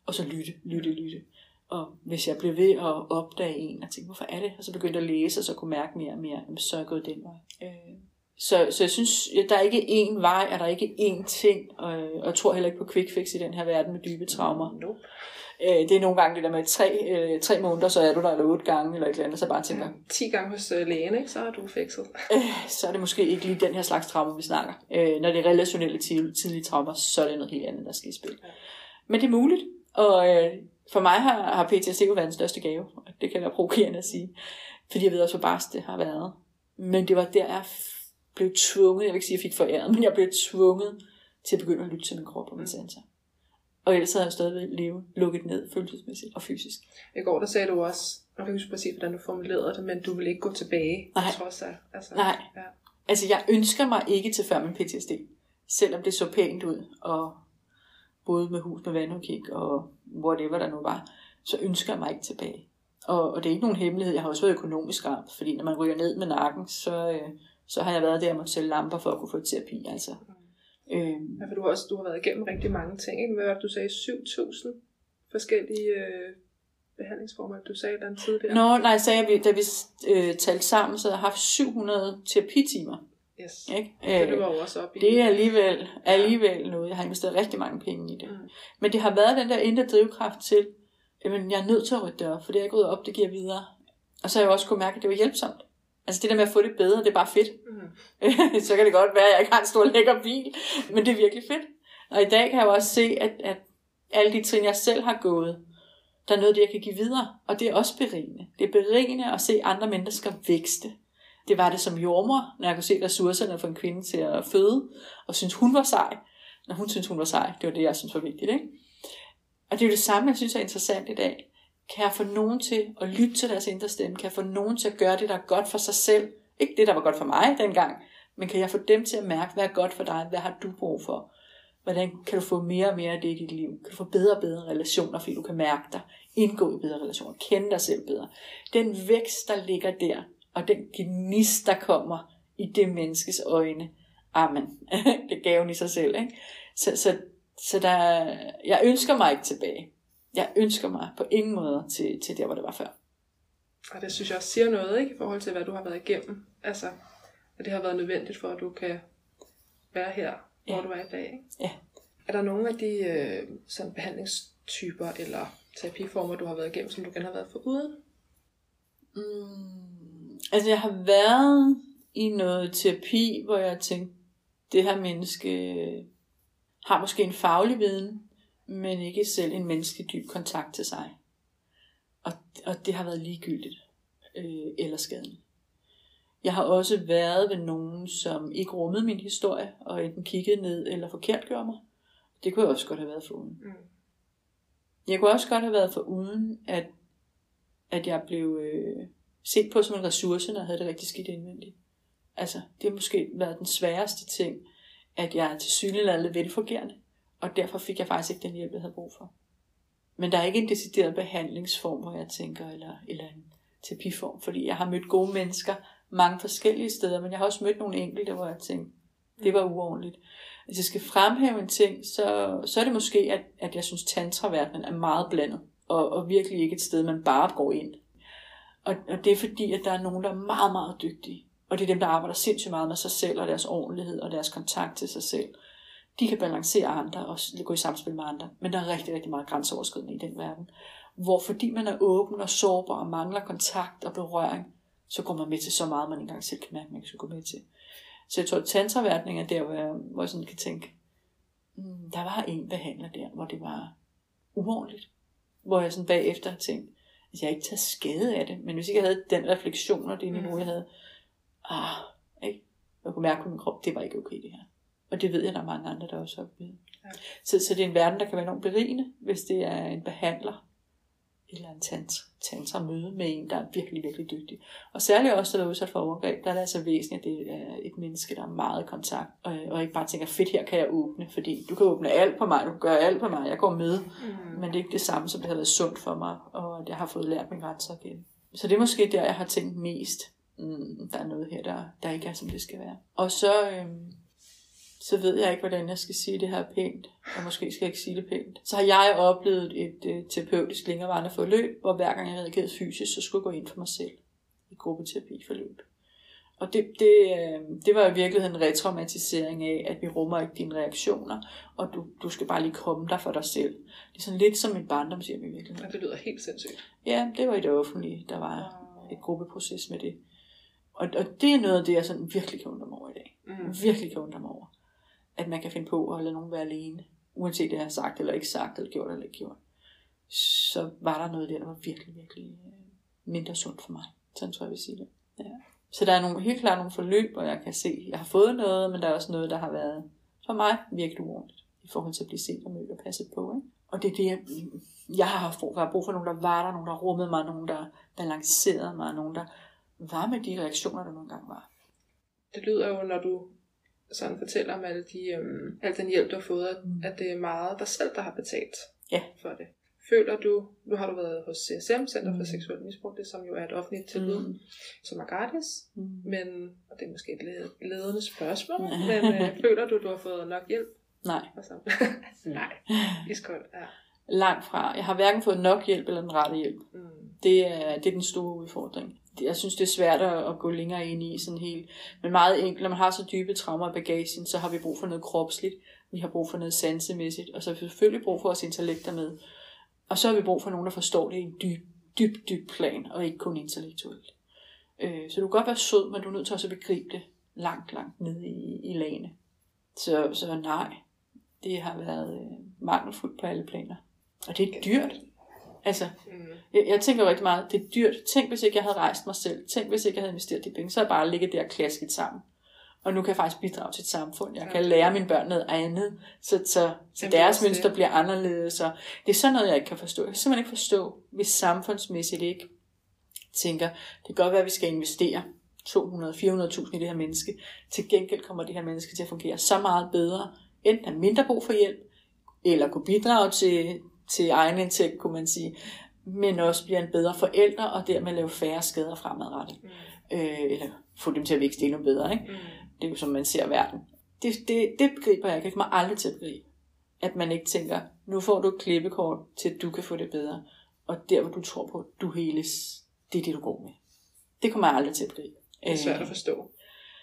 Og så lytte, lytte, lytte. Og hvis jeg blev ved at opdage en og tænke, hvorfor er det? Og så begyndte at læse, og så kunne mærke mere og mere, så er jeg gået den vej. Øh. Så, så jeg synes, at der er ikke én vej, og der er ikke én ting, og, og jeg tror heller ikke på quick fix i den her verden med dybe traumer. Nope. Øh, det er nogle gange det der med tre, øh, tre måneder, så er du der, eller otte gange, eller et eller andet, så bare tænker... Ja, 10 gange hos øh, lægen, ikke? så er du fikset. Øh, så er det måske ikke lige den her slags traumer, vi snakker. Øh, når det er relationelle tidlige traumer, så er det noget helt andet, der skal i spil. Ja. Men det er muligt, og øh, for mig har, har PTSD jo været den største gave, og det kan være provokerende at sige, fordi jeg ved også, hvor barst det har været. Men det var der, jeg blev tvunget, jeg vil ikke sige, at jeg fik foræret, men jeg blev tvunget til at begynde at lytte til min krop og min sanser. Og ellers havde jeg stadig levet lukket ned følelsesmæssigt og fysisk. I går der sagde du også, jeg kan ikke præcis, hvordan du formulerede det, men du vil ikke gå tilbage. Nej. Trods af, altså, Nej. Ja. Altså jeg ønsker mig ikke til før min PTSD. Selvom det så pænt ud, og både med hus med vandudkig og whatever der nu var, så ønsker jeg mig ikke tilbage. Og, og det er ikke nogen hemmelighed. Jeg har også været økonomisk ramt, fordi når man ryger ned med nakken, så, øh, så har jeg været der med at sælge lamper for at kunne få terapi. Altså. Øhm. Ja, for du har, også, du har været igennem rigtig mange ting. Ikke? Hvad var du sagde? 7.000 forskellige øh, behandlingsformer, du sagde den tidligere. Nå, nej, sagde jeg, da vi øh, talte sammen, så havde jeg haft 700 terapitimer. Yes. Ikke? Øh, det var også op i. Det er alligevel, alligevel noget. Jeg har investeret rigtig mange penge i det. Mm. Men det har været den der indre drivkraft til, at jeg er nødt til at rydde det op, for det er gået op, det giver videre. Og så har jeg også kunne mærke, at det var hjælpsomt. Altså det der med at få det bedre, det er bare fedt. Mm. så kan det godt være, at jeg ikke har en stor lækker bil, men det er virkelig fedt. Og i dag kan jeg jo også se, at, at alle de trin, jeg selv har gået, der er noget, det jeg kan give videre. Og det er også berigende. Det er berigende at se andre mennesker vækste. Det var det som jordmor, når jeg kunne se ressourcerne for en kvinde til at føde, og synes hun var sej. Når hun synes hun var sej, det var det, jeg synes var vigtigt. Ikke? Og det er jo det samme, jeg synes er interessant i dag. Kan jeg få nogen til at lytte til deres indre stemme? Kan jeg få nogen til at gøre det, der er godt for sig selv? Ikke det, der var godt for mig dengang, men kan jeg få dem til at mærke, hvad er godt for dig? Hvad har du brug for? Hvordan kan du få mere og mere af det i dit liv? Kan du få bedre og bedre relationer, fordi du kan mærke dig? Indgå i bedre relationer. Kende dig selv bedre. Den vækst, der ligger der, og den gnist, der kommer i det menneskes øjne. Amen. det gav gaven i sig selv. Ikke? Så, så, så der, jeg ønsker mig ikke tilbage jeg ønsker mig på ingen måde til, til der, hvor det var før. Og det synes jeg også siger noget, ikke? I forhold til, hvad du har været igennem. Altså, at det har været nødvendigt for, at du kan være her, hvor Ja. du er i dag, ikke? Ja. Er der nogle af de øh, sådan behandlingstyper eller terapiformer, du har været igennem, som du gerne har været foruden? Mm, altså jeg har været i noget terapi, hvor jeg tænkte, det her menneske har måske en faglig viden, men ikke selv en menneskelig dyb kontakt til sig. Og, og det har været ligegyldigt øh, eller skaden. Jeg har også været ved nogen, som ikke rummede min historie, og enten kiggede ned eller forkert gjorde mig. Det kunne jeg også godt have været foruden. Mm. Jeg kunne også godt have været for uden, at, at jeg blev øh, set på som en ressource, når jeg havde det rigtig skidt indvendigt. Altså, det har måske været den sværeste ting, at jeg er til synligheden velfungerende, og derfor fik jeg faktisk ikke den hjælp, jeg havde brug for. Men der er ikke en decideret behandlingsform, hvor jeg tænker, eller, eller en terapiform, fordi jeg har mødt gode mennesker mange forskellige steder, men jeg har også mødt nogle enkelte, hvor jeg tænkte, det var uordentligt. Hvis jeg skal fremhæve en ting, så, så er det måske, at, at jeg synes, tantraverdenen er meget blandet, og, og virkelig ikke et sted, man bare går ind. Og, og det er fordi, at der er nogen, der er meget, meget dygtige. Og det er dem, der arbejder sindssygt meget med sig selv, og deres ordentlighed, og deres kontakt til sig selv. De kan balancere andre, og gå i samspil med andre. Men der er rigtig, rigtig meget grænseoverskridende i den verden. Hvor fordi man er åben og sårbar, og mangler kontakt og berøring, så går man med til så meget, man ikke engang selv kan mærke, man ikke skal gå med til. Så jeg tror, at tantraverdning er der, hvor jeg, hvor jeg sådan kan tænke, mm, der var en behandler der, hvor det var uordentligt. Hvor jeg sådan bagefter har tænkt, at jeg ikke tager skade af det, men hvis ikke jeg havde den refleksion og det niveau, jeg havde, ah, ikke? Jeg kunne mærke på min krop, det var ikke okay det her. Og det ved jeg, der er mange andre, der også har oplevet. Ja. Så, så det er en verden, der kan være enormt berigende, hvis det er en behandler, eller en tant, tantra møde med en, der er virkelig, virkelig dygtig. Og særligt også, der er udsat for overgreb, der er det altså væsentligt, at det er et menneske, der er meget i kontakt, og, og ikke bare tænker, fedt, her kan jeg åbne, fordi du kan åbne alt på mig, du kan gøre alt på mig, jeg går med, Mm. men det er ikke det samme, som det har været sundt for mig, og jeg har fået lært mine grænser igen. Så det er måske der, jeg har tænkt mest, mm, der er noget her, der, der ikke er, som det skal være. Og så, øhm, så ved jeg ikke, hvordan jeg skal sige det her pænt, og måske skal jeg ikke sige det pænt. Så har jeg oplevet et øh, terapeutisk længerevarende forløb, hvor hver gang jeg reagerede fysisk, så skulle jeg gå ind for mig selv i gruppeterapiforløb. Og det, det, øh, det var i virkeligheden en retraumatisering af, at vi rummer ikke dine reaktioner, og du, du skal bare lige komme der for dig selv. Det er sådan lidt som en barndomshjem i virkeligheden. Ja, det lyder helt sindssygt. Ja, det var i det offentlige, der var et gruppeproces med det. Og, og det er noget af det, jeg sådan virkelig kan undre mig over i dag. Mm. Virkelig kan undre mig over. At man kan finde på at lade nogen være alene. Uanset det, jeg har sagt eller ikke sagt, eller gjort eller ikke gjort. Så var der noget der, der var virkelig, virkelig øh, mindre sundt for mig. Sådan tror jeg, jeg vil sige det. Ja. Så der er nogle, helt klart nogle forløb, hvor jeg kan se, at jeg har fået noget, men der er også noget, der har været for mig virkelig uordentligt. I forhold til at blive set og mødt og passet på. Ikke? Og det er det, jeg, jeg har haft brug for. Jeg har brug for nogen, der var der, nogen, der rummede mig, nogen, der balancerede mig, nogen, der var med de reaktioner, der nogle gange var. Det lyder jo, når du sådan fortæller om alle de, øhm, al den hjælp, du har fået, at, Mm. at det er meget dig selv, der har betalt Ja. for det. Føler du, nu har du været hos CSM, Center for Mm. Seksuel Misbrug, det som jo er et offentligt tilbud, Mm. som er gratis, Mm. men, og det er måske et led- ledende spørgsmål, men øh, føler du, du har fået nok hjælp? Nej, nej, iskoldt, ja. langt fra. Jeg har hverken fået nok hjælp eller den rette hjælp. Mm. Det er, det er den store udfordring. Jeg synes, det er svært at, gå længere ind i sådan helt. Men meget enkelt, når man har så dybe traumer i bagagen, så har vi brug for noget kropsligt. Vi har brug for noget sansemæssigt. Og så har vi selvfølgelig brug for vores intellekter med. Og så har vi brug for nogen, der forstår det i en dyb, dyb, dyb plan, og ikke kun intellektuelt. Øh, så du kan godt være sød, men du er nødt til også at begribe det langt, langt nede i, i lagene. Så, så nej, det har været øh, mangelfuldt på alle planer. Og det er dyrt. Altså, Mm. jeg, jeg tænker jo rigtig meget, det er dyrt. Tænk, hvis ikke jeg havde rejst mig selv. Tænk, hvis ikke jeg havde investeret de penge. Så havde jeg bare ligget der klasket sammen. Og nu kan jeg faktisk bidrage til et samfund. Jeg kan lære mine børn noget andet, så, så, er deres mønster det. bliver anderledes. Og det er sådan noget, jeg ikke kan forstå. Jeg kan simpelthen ikke forstå, hvis samfundsmæssigt ikke tænker, det kan godt være, at vi skal investere 200-400.000 i det her menneske. Til gengæld kommer det her menneske til at fungere så meget bedre, enten have mindre brug for hjælp, eller kunne bidrage til, til egen indtægt, kunne man sige, men også bliver en bedre forælder, og dermed lave færre skader fremadrettet. Mm. Øh, eller få dem til at vækste endnu bedre. Ikke? Mm. Det er jo som man ser verden. Det, det, det begriber jeg ikke. Jeg kommer aldrig til at begribe. At man ikke tænker, nu får du et klippekort til, at du kan få det bedre. Og der, hvor du tror på, du heles, det er det, du går med. Det kommer jeg aldrig til at blive. Det er svært at forstå.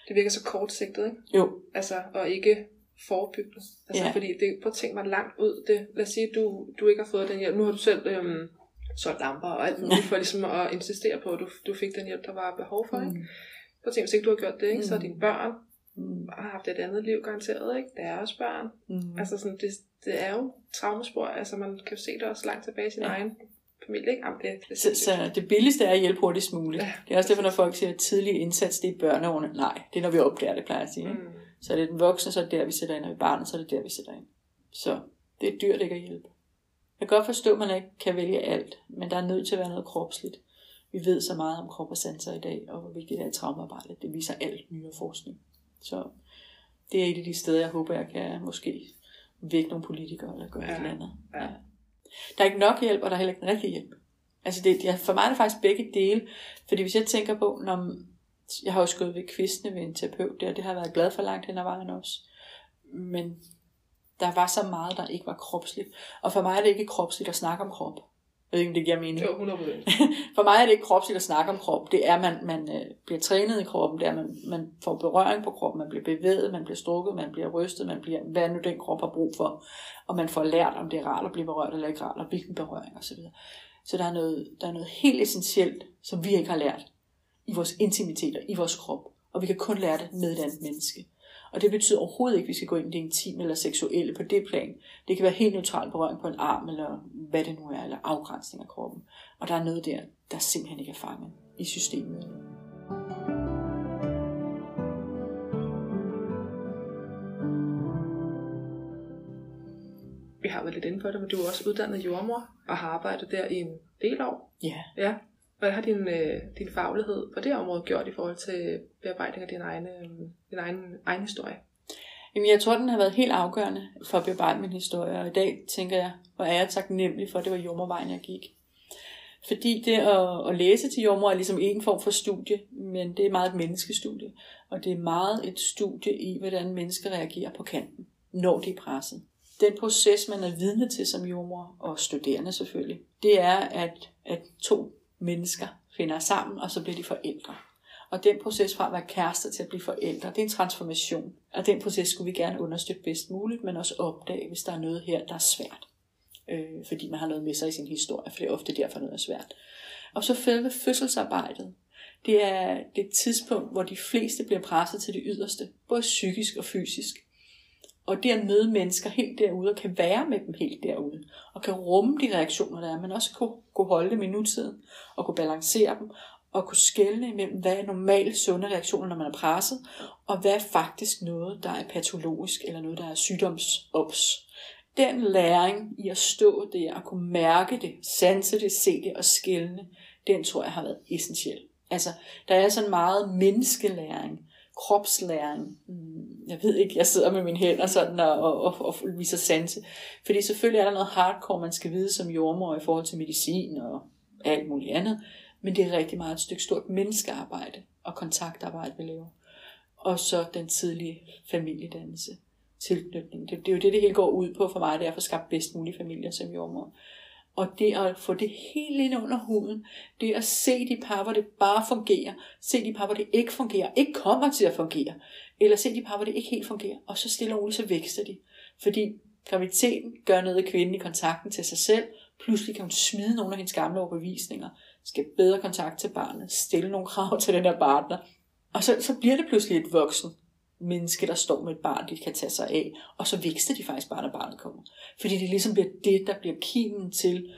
Det virker så kortsigtet, ikke? Jo. Altså, og ikke forebyggende. Altså, Ja. fordi det, prøv at tænke mig langt ud. Det, lad os sige, at du, du ikke har fået den hjælp. Nu har du selv øhm, solgt lamper og alt muligt for ligesom at insistere på, at du, du fik den hjælp, der var behov for. Ikke? Prøv at tænke, hvis ikke du har gjort det, ikke? så er Mm. dine børn Mm. har haft et andet liv garanteret. Ikke? Deres børn. Mm. Altså sådan, det, det er jo traumespor. Altså man kan jo se det også langt tilbage i sin Ja. ja. egen familie. Ikke? Jamen, det, det Så, så det billigste er at hjælpe hurtigst muligt. Ja, Det er også derfor, når folk siger, at tidlig indsats, det er børneårene. Nej, det er når vi opdager det, plejer jeg at sige. ikke? Mm. Så er det den voksne, så er det der, vi sætter ind, og i barnet, så er det der, vi sætter ind. Så det er dyrt ikke at hjælpe. Jeg kan godt forstå, at man ikke kan vælge alt, men der er nødt til at være noget kropsligt. Vi ved så meget om krop og sanser i dag, og hvor vigtigt det er i traumearbejdet. Det viser alt nyere forskning. Så det er et af de steder, jeg håber, jeg kan måske vække nogle politikere eller gøre ja. Et eller andet. ja. Der er ikke nok hjælp, og der er heller ikke den rigtige hjælp. Altså det, ja, for mig er det faktisk begge dele. Fordi hvis jeg tænker på, når jeg har jo skået ved kvistene ved en terapeut der, det har jeg været glad for langt hen ad vejen også. Men der var så meget, der ikke var kropsligt. Og for mig er det ikke kropsligt at snakke om krop. Jeg ved ikke, om det giver mening. Var 100 procent. For mig er det ikke kropsligt at snakke om krop. Det er, at man, man øh, bliver trænet i kroppen. Det er, man, man får berøring på kroppen. Man bliver bevæget, man bliver strukket, man bliver rystet, man bliver, hvad nu den krop har brug for. Og man får lært, om det er rart at blive berørt eller ikke rart, og hvilken berøring osv. Så der er, noget, der er noget helt essentielt, som vi ikke har lært i vores intimiteter, i vores krop. Og vi kan kun lære det med et andet menneske. Og det betyder overhovedet ikke, at vi skal gå ind i det intime eller seksuelle på det plan. Det kan være helt neutral berøring på en arm, eller hvad det nu er, eller afgrænsning af kroppen. Og der er noget der, der simpelthen ikke er fanget i systemet. Vi har været lidt inde på det, men du er også uddannet jordmor og har arbejdet der i en del år. Ja, Ja. Hvad har din, øh, din faglighed på det område gjort i forhold til bearbejdning af din egen, øh, din egen, egen historie? Jamen, jeg tror, den har været helt afgørende for at bearbejde min historie. Og i dag tænker jeg, hvor er jeg taknemmelig for, at det var jordmorvejen, jeg gik. Fordi det at, at læse til jordmor er ligesom en form for studie, men det er meget et menneskestudie. Og det er meget et studie i, hvordan mennesker reagerer på kanten, når de er presset. Den proces, man er vidne til som jordmor, og studerende selvfølgelig, det er, at, at to mennesker finder sammen, og så bliver de forældre. Og den proces fra at være kærester til at blive forældre, det er en transformation. Og den proces skulle vi gerne understøtte bedst muligt, men også opdage, hvis der er noget her, der er svært. Øh, fordi man har noget med sig i sin historie, for det er ofte derfor noget er svært. Og så selve fødselsarbejdet. Det er det tidspunkt, hvor de fleste bliver presset til det yderste, både psykisk og fysisk. Og det at møde mennesker helt derude, og kan være med dem helt derude, og kan rumme de reaktioner, der er, men også kunne, kunne holde dem i nutiden, og kunne balancere dem, og kunne skelne imellem, hvad er normalt sunde reaktioner, når man er presset, og hvad er faktisk noget, der er patologisk, eller noget, der er sygdomsops. Den læring i at stå der og kunne mærke det, sanse det, se det og skælne, den tror jeg har været essentiel. Altså, der er sådan meget menneskelæring, kropslæring. Jeg ved ikke, jeg sidder med mine hænder sådan og, og, og, og viser sanse. Fordi selvfølgelig er der noget hardcore, man skal vide som jordmor i forhold til medicin og alt muligt andet. Men det er rigtig meget et stykke stort menneskearbejde og kontaktarbejde, vi laver. Og så den tidlige familiedannelse, tilknytning. Det, det er jo det, det hele går ud på for mig, det er at få skabt bedst mulige familier som jordmor. Og det at få det helt ind under huden, det at se de par, hvor det bare fungerer, se de par, hvor det ikke fungerer, ikke kommer til at fungere, eller se de par, hvor det ikke helt fungerer, og så stille og roligt, så vækster de. Fordi graviditeten gør noget af kvinden i kontakten til sig selv, pludselig kan hun smide nogle af hendes gamle overbevisninger, skal bedre kontakt til barnet, stille nogle krav til den her partner, og så, så bliver det pludselig et voksen menneske, der står med et barn, de kan tage sig af, og så vækster de faktisk bare, når barnet kommer. Fordi det ligesom bliver det, der bliver kimen til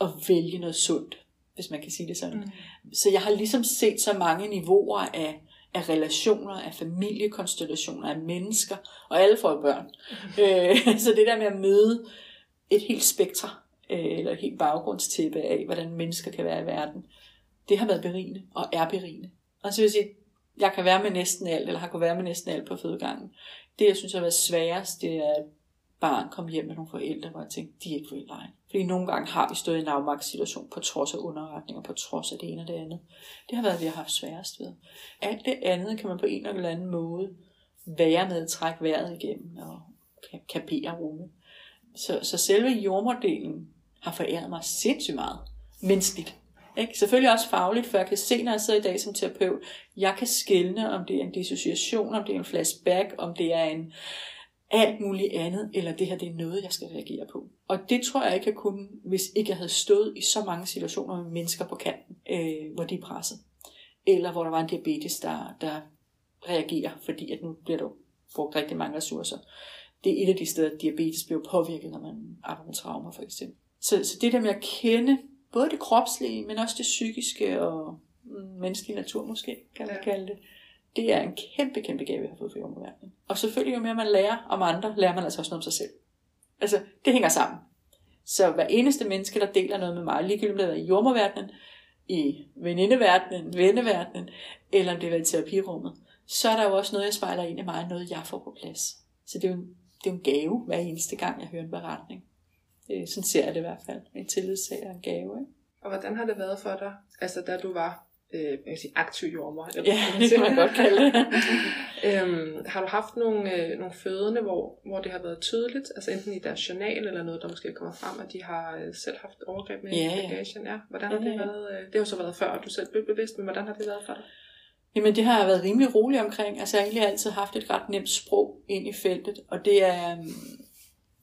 at vælge noget sundt, hvis man kan sige det sådan. Mm. Så jeg har ligesom set så mange niveauer af, af relationer, af familiekonstellationer, af mennesker, og alle får børn. Mm. Øh, så det der med at møde et helt spektre, øh, eller et helt baggrundstæppe af, hvordan mennesker kan være i verden, det har været berigende, og er berigende. Og så vil jeg sige, jeg kan være med næsten alt, eller har kunnet være med næsten alt på fødegangen. Det, jeg synes har været sværest, det er, at barn kom hjem med nogle forældre, hvor jeg tænkte, de er ikke forældre. Fordi nogle gange har vi stået i en situation på trods af underretninger, på trods af det ene og det andet. Det har været det, jeg har haft sværest ved. Alt det andet kan man på en eller anden måde være med at trække vejret igennem og kapere rumme. Så, så selve jordmordelen har foræret mig sindssygt meget menneskeligt. Ikke? Selvfølgelig også fagligt, for jeg kan se, når jeg sidder i dag som terapeut, jeg kan skelne, om det er en dissociation, om det er en flashback, om det er en alt muligt andet, eller det her det er noget, jeg skal reagere på. Og det tror jeg ikke, jeg kunne, hvis ikke jeg havde stået i så mange situationer med mennesker på kanten, øh, hvor de er presset. Eller hvor der var en diabetes, der, der reagerer, fordi at nu bliver der brugt rigtig mange ressourcer. Det er et af de steder, at diabetes bliver påvirket, når man arbejder med traumer for eksempel. Så, så det der med at kende både det kropslige, men også det psykiske og mm, menneskelige natur måske, kan man ja. kalde det, det er en kæmpe, kæmpe gave, vi har fået fra jordmorverdenen. Og selvfølgelig, jo mere man lærer om andre, lærer man altså også noget om sig selv. Altså, det hænger sammen. Så hver eneste menneske, der deler noget med mig, ligegyldigt om det er i jordmorverdenen, i venindeverdenen, venneverdenen, eller om det er i terapirummet, så er der jo også noget, jeg spejler ind i mig, noget jeg får på plads. Så det er jo en, det er en gave hver eneste gang, jeg hører en beretning. Det, sådan ser jeg det i hvert fald. En tillidssag og en gave. Ikke? Og hvordan har det været for dig, altså da du var øh, jeg kan sige, aktiv jordmor? Eller, ja, det kan man godt kalde det. øhm, har du haft nogle, øh, nogle fødende, hvor, hvor det har været tydeligt, altså enten i deres journal eller noget, der måske kommer frem, at de har øh, selv haft overgreb med ja, bagagen? Ja. Hvordan har ja, det været? Øh, det har jo så været før, at du selv blev bevidst, men hvordan har det været for dig? Jamen det har jeg været rimelig rolig omkring. Altså jeg har egentlig altid haft et ret nemt sprog ind i feltet, og det er, øhm,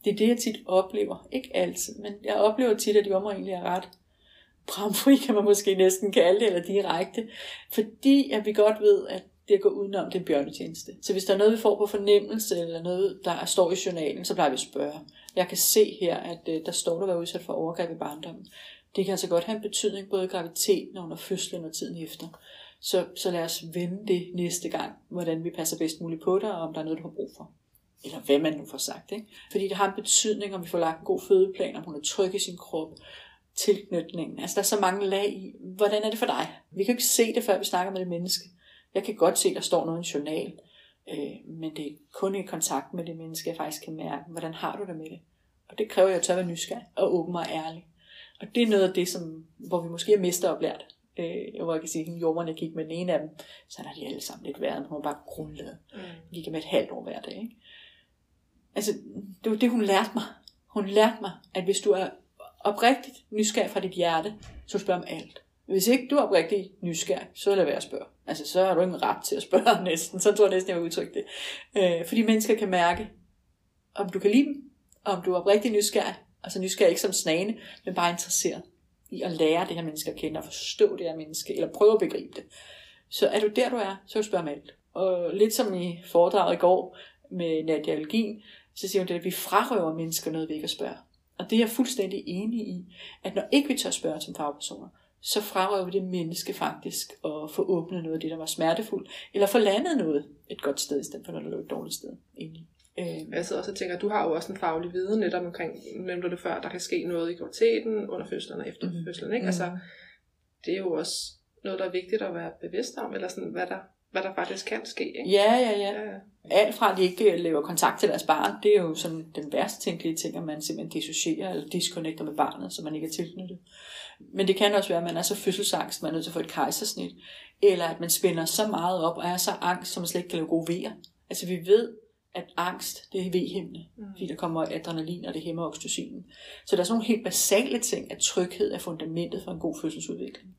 det er det, jeg tit oplever. Ikke altid, men jeg oplever tit, at de områder egentlig er ret bramfri, kan man måske næsten kalde det, eller direkte. Fordi at vi godt ved, at det går udenom den bjørnetjeneste. Så hvis der er noget, vi får på fornemmelse, eller noget, der står i journalen, så plejer vi at spørge. Jeg kan se her, at øh, der står, der var udsat for overgreb i barndommen. Det kan altså godt have en betydning, både graviditeten under fødslen og tiden efter. Så, så lad os vende det næste gang, hvordan vi passer bedst muligt på dig, og om der er noget, du har brug for. Eller hvad man nu får sagt. Ikke? Fordi det har en betydning, om vi får lagt en god fødeplan, om hun er tryg i sin krop, tilknytningen. Altså der er så mange lag i. Hvordan er det for dig? Vi kan jo ikke se det, før vi snakker med det menneske. Jeg kan godt se, at der står noget i en journal. Øh, men det er kun i kontakt med det menneske, jeg faktisk kan mærke, hvordan har du det med det? Og det kræver, at jeg tør være nysgerrig og åben og ærlig. Og det er noget af det, som, hvor vi måske er mester oplært øh, hvor jeg kan sige, at jordmerne gik med den ene af dem, så har de alle sammen lidt været, hun var bare grundlaget. Mm. Gik med et halvt år hver dag. Ikke? Altså, det var det, hun lærte mig. Hun lærte mig, at hvis du er oprigtigt nysgerrig fra dit hjerte, så spørg om alt. Hvis ikke du er oprigtigt nysgerrig, så lad være at spørge. Altså, så har du ingen ret til at spørge næsten. Så tror jeg næsten, jeg vil udtrykke det. Øh, fordi mennesker kan mærke, om du kan lide dem, om du er oprigtigt nysgerrig. Altså nysgerrig ikke som snane, men bare interesseret i at lære det her menneske at kende og forstå det her menneske, eller prøve at begribe det. Så er du der, du er, så spørg om alt. Og lidt som i foredraget i går med Nadia Algin, så siger hun det, at vi frarøver mennesker noget, vi ikke at spørge. Og det er jeg fuldstændig enig i, at når ikke vi tør spørge som fagpersoner, så frarøver vi det menneske faktisk at få åbnet noget af det, der var smertefuldt, eller få landet noget et godt sted, i stedet for når det lå et dårligt sted. Egentlig. Øh, jeg sidder også og tænker, at du har jo også en faglig viden netop omkring, nævnte det før, der kan ske noget i graviditeten, under fødslen og efter mm. fødslen. Ikke? Mm. Altså, det er jo også noget, der er vigtigt at være bevidst om, eller sådan, hvad der, hvad der faktisk kan ske. Ikke? Ja, ja, ja. ja. Alt fra, at de ikke lever kontakt til deres barn, det er jo sådan den værste tænkelige ting, at man simpelthen dissocierer eller disconnecter med barnet, så man ikke er tilknyttet. Men det kan også være, at man er så fødselsangst, man er nødt til at få et kejsersnit, eller at man spænder så meget op og er så angst, som man slet ikke kan lave gode vejer. Altså vi ved, at angst, det er vehæmmende, mm. fordi der kommer adrenalin, og det hæmmer oxytocinen. Så der er sådan nogle helt basale ting, at tryghed er fundamentet for en god fødselsudvikling.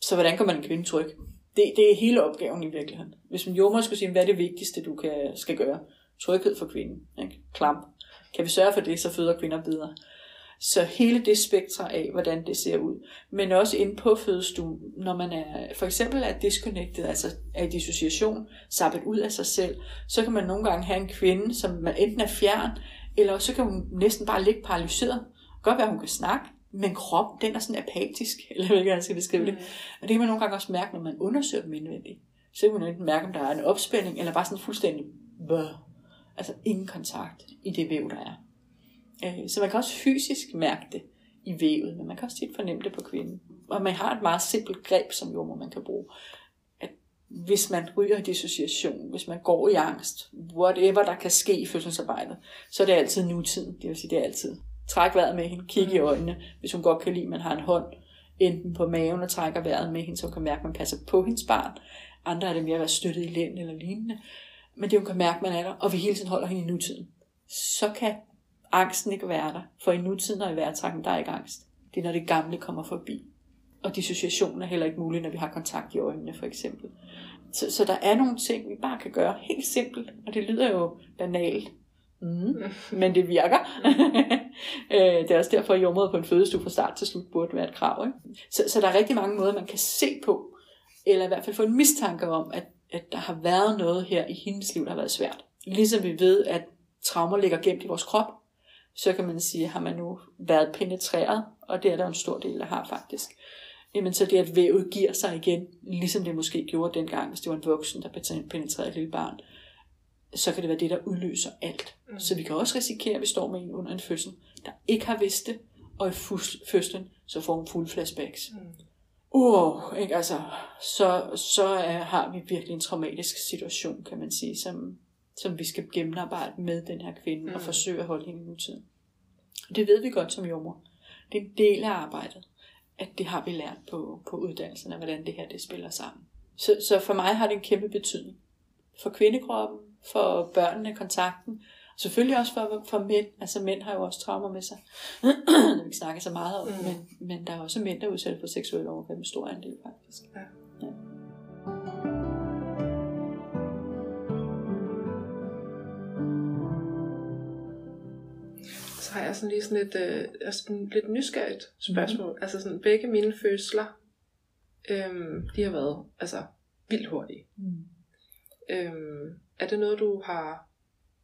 Så hvordan kan man en kvinde tryg? Det, det er hele opgaven i virkeligheden. Hvis man jordmor skulle sige, hvad er det vigtigste, du kan, skal gøre? Tryghed for kvinden. Ikke? Klamp. Kan vi sørge for det, så føder kvinder bedre. Så hele det spektre af, hvordan det ser ud. Men også inde på fødestuen, når man er, for eksempel er disconnected, altså er i dissociation, sappet ud af sig selv, så kan man nogle gange have en kvinde, som man enten er fjern, eller så kan hun næsten bare ligge paralyseret. Godt være, hun kan snakke, men krop, den er sådan apatisk, eller hvad jeg skal beskrive det. Mm. Og det kan man nogle gange også mærke, når man undersøger dem indvendigt. Så kan man enten mærke, om der er en opspænding, eller bare sådan fuldstændig, bøh. altså ingen kontakt i det væv, der er. Øh, så man kan også fysisk mærke det i vævet, men man kan også tit fornemme det på kvinden. Og man har et meget simpelt greb som jordmor, man kan bruge. At hvis man ryger i dissociation, hvis man går i angst, whatever der kan ske i fødselsarbejdet, så er det altid nutiden. Det vil sige, det er altid træk vejret med hende, kig i øjnene, hvis hun godt kan lide, at man har en hånd enten på maven og trækker vejret med hende, så hun kan mærke, at man passer på hendes barn. Andre er det mere at være støttet i lænden eller lignende. Men det hun kan mærke, at man er der, og vi hele tiden holder hende i nutiden. Så kan angsten ikke være der. For i nutiden og i vejrtrækken, der er ikke angst. Det er, når det gamle kommer forbi. Og dissociation er heller ikke mulig, når vi har kontakt i øjnene, for eksempel. Så, så der er nogle ting, vi bare kan gøre helt simpelt, og det lyder jo banalt, Mm, men det virker. Øh, det er også derfor, at jordmøder på en fødestue fra start til slut burde være et krav. Ikke? Så, så der er rigtig mange måder, man kan se på, eller i hvert fald få en mistanke om, at, at der har været noget her i hendes liv, der har været svært. Ligesom vi ved, at traumer ligger gemt i vores krop, så kan man sige, har man nu været penetreret, og det er der en stor del, der har faktisk. Jamen så det, at vævet giver sig igen, ligesom det måske gjorde dengang, hvis det var en voksen, der penetrerede et lille barn, så kan det være det, der udløser alt. Mm. Så vi kan også risikere, at vi står med en under en fødsel, der ikke har vidst det, og i fødslen, så får hun fuld flashbacks. Mm. Uh, ikke? Altså, så, så er, har vi virkelig en traumatisk situation, kan man sige, som, som vi skal gennemarbejde med den her kvinde, mm. og forsøge at holde hende i nutiden. Det ved vi godt som jommer. Det er en del af arbejdet, at det har vi lært på, på uddannelsen, hvordan det her det spiller sammen. Så, så for mig har det en kæmpe betydning. For kvindekroppen, for børnene, kontakten. Og selvfølgelig også for, for mænd. Altså mænd har jo også traumer med sig. når vi ikke snakker så meget om mm. men, men der er også mænd, der er udsat for seksuelle overgreb. En stor andel faktisk. Ja. ja. Så har jeg sådan lige sådan et, øh, sådan lidt nysgerrigt spørgsmål. Mm. Altså sådan, begge mine fødsler, øhm, de har været altså, vildt hurtige. Mm. Øhm, er det noget, du har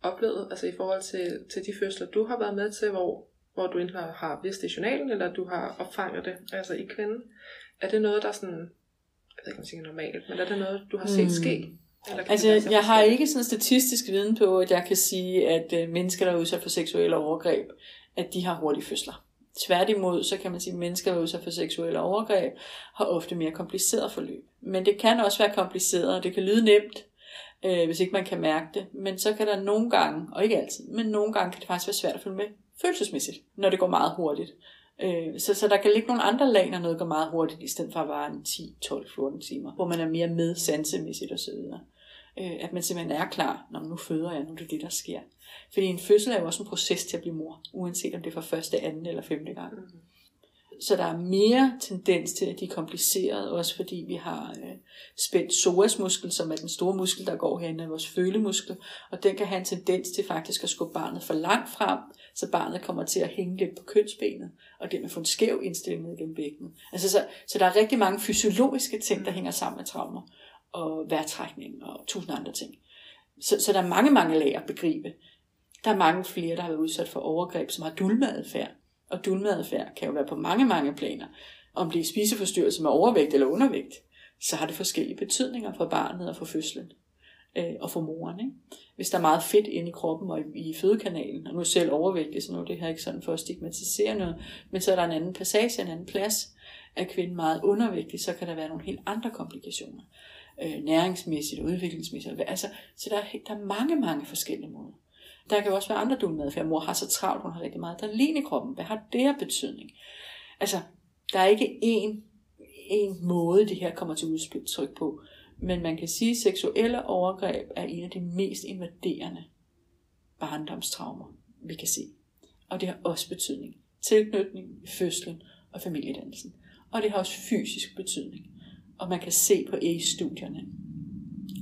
oplevet, altså i forhold til, til de fødsler, du har været med til, hvor, hvor du enten har, har vidst det i journalen, eller du har opfanget det, altså i kvinden? Er det noget, der sådan, jeg ved ikke, om jeg normalt, men er det noget, du har set mm. ske? Eller altså, jeg, jeg har ikke sådan statistisk viden på, at jeg kan sige, at øh, mennesker, der er udsat for seksuelle overgreb, at de har hurtige fødsler. Tværtimod, så kan man sige, at mennesker, der er udsat for seksuelle overgreb, har ofte mere kompliceret forløb. Men det kan også være kompliceret, og det kan lyde nemt, øh, hvis ikke man kan mærke det. Men så kan der nogle gange, og ikke altid, men nogle gange kan det faktisk være svært at følge med følelsesmæssigt, når det går meget hurtigt. Øh, så, så der kan ligge nogle andre lag, når noget går meget hurtigt, i stedet for at vare en 10, 12, 14 timer, hvor man er mere med sansemæssigt osv. Øh, at man simpelthen er klar, når nu føder jeg, nu er det det, der sker. Fordi en fødsel er jo også en proces til at blive mor, uanset om det er for første, anden eller femte gang. Mm-hmm. Så der er mere tendens til, at de er komplicerede, også fordi vi har øh, spændt psoasmuskel, som er den store muskel, der går herinde af vores følemuskel, og den kan have en tendens til faktisk at skubbe barnet for langt frem, så barnet kommer til at hænge lidt på kønsbenet, og dermed få en skæv indstilling ned gennem bækkenet. Altså, så, så der er rigtig mange fysiologiske ting, der hænger sammen med traumer, og vejrtrækning og tusind andre ting. Så, så der er mange, mange lag at begribe. Der er mange flere, der har været udsat for overgreb, som har dulmadfærd og dulmadfærd kan jo være på mange, mange planer. Om det er spiseforstyrrelse med overvægt eller undervægt, så har det forskellige betydninger for barnet og for fødslen øh, og for moren. Ikke? Hvis der er meget fedt inde i kroppen og i, i fødekanalen, og nu selv overvægtig, så nu er det her ikke sådan for at stigmatisere noget, men så er der en anden passage, en anden plads, er kvinden meget undervægtig, så kan der være nogle helt andre komplikationer. Øh, næringsmæssigt udviklingsmæssigt. Altså, så der er, der er mange, mange forskellige måder. Der kan jo også være andre dulmadfærd. Mor har så travlt, hun har rigtig meget adrenalin i kroppen. Hvad har det her betydning? Altså, der er ikke én, én måde, det her kommer til udtryk på. Men man kan sige, at seksuelle overgreb er en af de mest invaderende barndomstraumer, vi kan se. Og det har også betydning. Tilknytning, fødslen og familiedannelsen. Og det har også fysisk betydning. Og man kan se på E-studierne,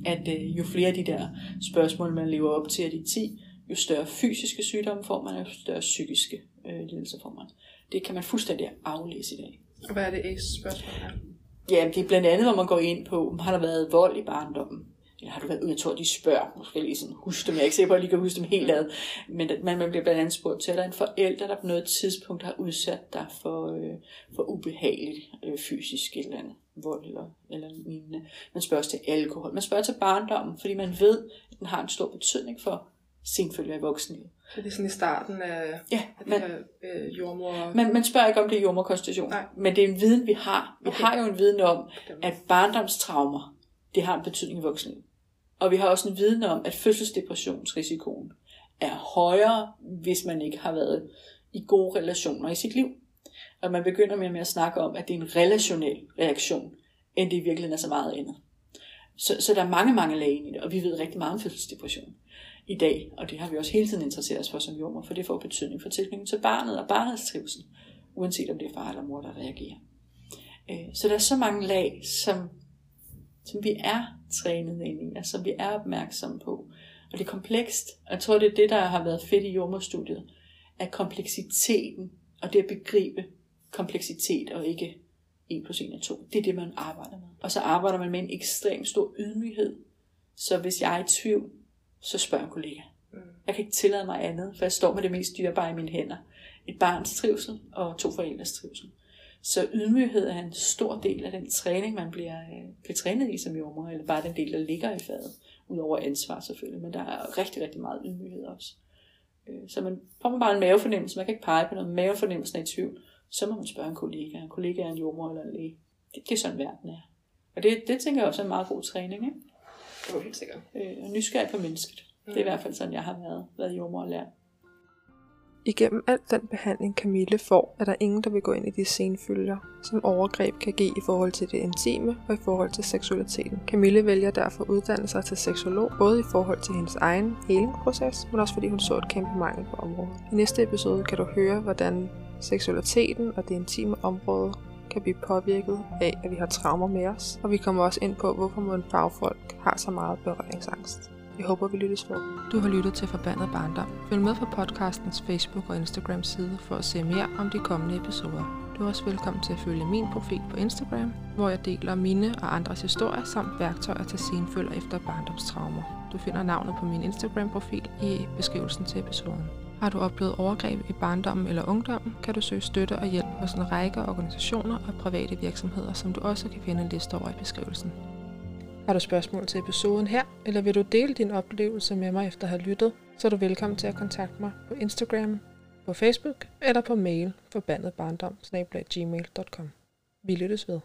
at øh, jo flere af de der spørgsmål, man lever op til af de 10, jo større fysiske sygdomme får man, jo større psykiske øh, lidelser får man. Det kan man fuldstændig aflæse i dag. Og hvad er det ACE spørgsmål her? Ja, det er blandt andet, hvor man går ind på, har der været vold i barndommen? Eller har du været, jeg tror, de spørger, måske lige sådan, husk dem, jeg er ikke sikker på, at jeg lige kan huske dem helt ad, men man, man bliver blandt andet spurgt til, at der er en forælder, der på noget tidspunkt har udsat dig for, øh, for ubehageligt øh, fysisk eller andet vold eller, eller lignende. Man spørger også til alkohol. Man spørger til barndommen, fordi man ved, at den har en stor betydning for, senfølger i voksenlivet. Så det er sådan i starten af, ja, af man, her øh, jordmor... Man, man spørger ikke om det er jordmorkonstitution, men det er en viden, vi har. Vi okay. har jo en viden om, at barndomstraumer, det har en betydning i voksenlivet. Og vi har også en viden om, at fødselsdepressionsrisikoen er højere, hvis man ikke har været i gode relationer i sit liv. Og man begynder mere med at snakke om, at det er en relationel reaktion, end det i virkeligheden er så meget andet. Så, så der er mange, mange lag i det, og vi ved rigtig meget om fødselsdepression i dag, og det har vi også hele tiden interesseret os for som jordmor, for det får betydning for tilknytningen til barnet og barnets trivsel, uanset om det er far eller mor, der reagerer. Øh, så der er så mange lag, som, som vi er trænet ind i, altså som vi er opmærksomme på. Og det er komplekst, og jeg tror, det er det, der har været fedt i jordmorstudiet, at kompleksiteten, og det at begribe kompleksitet og ikke 1 plus 1 er 2. Det er det, man arbejder med. Og så arbejder man med en ekstrem stor ydmyghed. Så hvis jeg er i tvivl, så spørger en kollega. Mm. Jeg kan ikke tillade mig andet, for jeg står med det mest dyrebare i mine hænder. Et barns trivsel og to forældres trivsel. Så ydmyghed er en stor del af den træning, man bliver, øh, bliver trænet i som jordmor, eller bare den del, der ligger i faget, udover ansvar selvfølgelig, men der er rigtig, rigtig meget ydmyghed også. Øh, så man får man bare en mavefornemmelse, man kan ikke pege på noget, mavefornemmelsen er i tvivl, så må man spørge en kollega. En kollega er en jordmor eller en læge. Det, det er sådan verden er. Og det, det tænker jeg også er en meget god træning. Ikke? Det var helt sikkert. Øh, og nysgerrig på mennesket. Mm. Det er i hvert fald sådan, jeg har været, været jordmor og lært. Igennem al den behandling Camille får, er der ingen, der vil gå ind i de senfølger, som overgreb kan give i forhold til det intime og i forhold til seksualiteten. Camille vælger derfor at uddanne sig til seksolog, både i forhold til hendes egen helingsproces, men også fordi hun så et kæmpe mangel på området. I næste episode kan du høre, hvordan seksualiteten og det intime område kan blive påvirket af, at vi har traumer med os, og vi kommer også ind på, hvorfor en fagfolk har så meget berøringsangst. Jeg håber, vi lyttes ved. Du har lyttet til Forbandet Barndom. Følg med på podcastens Facebook og Instagram side for at se mere om de kommende episoder. Du er også velkommen til at følge min profil på Instagram, hvor jeg deler mine og andres historier samt værktøjer til senfølger efter barndomstraumer. Du finder navnet på min Instagram-profil i beskrivelsen til episoden. Har du oplevet overgreb i barndommen eller ungdommen, kan du søge støtte og hjælp hos en række organisationer og private virksomheder, som du også kan finde en liste over i beskrivelsen. Har du spørgsmål til episoden her, eller vil du dele din oplevelse med mig efter at have lyttet, så er du velkommen til at kontakte mig på Instagram, på Facebook eller på mail forbandetbarndom Vi lyttes ved.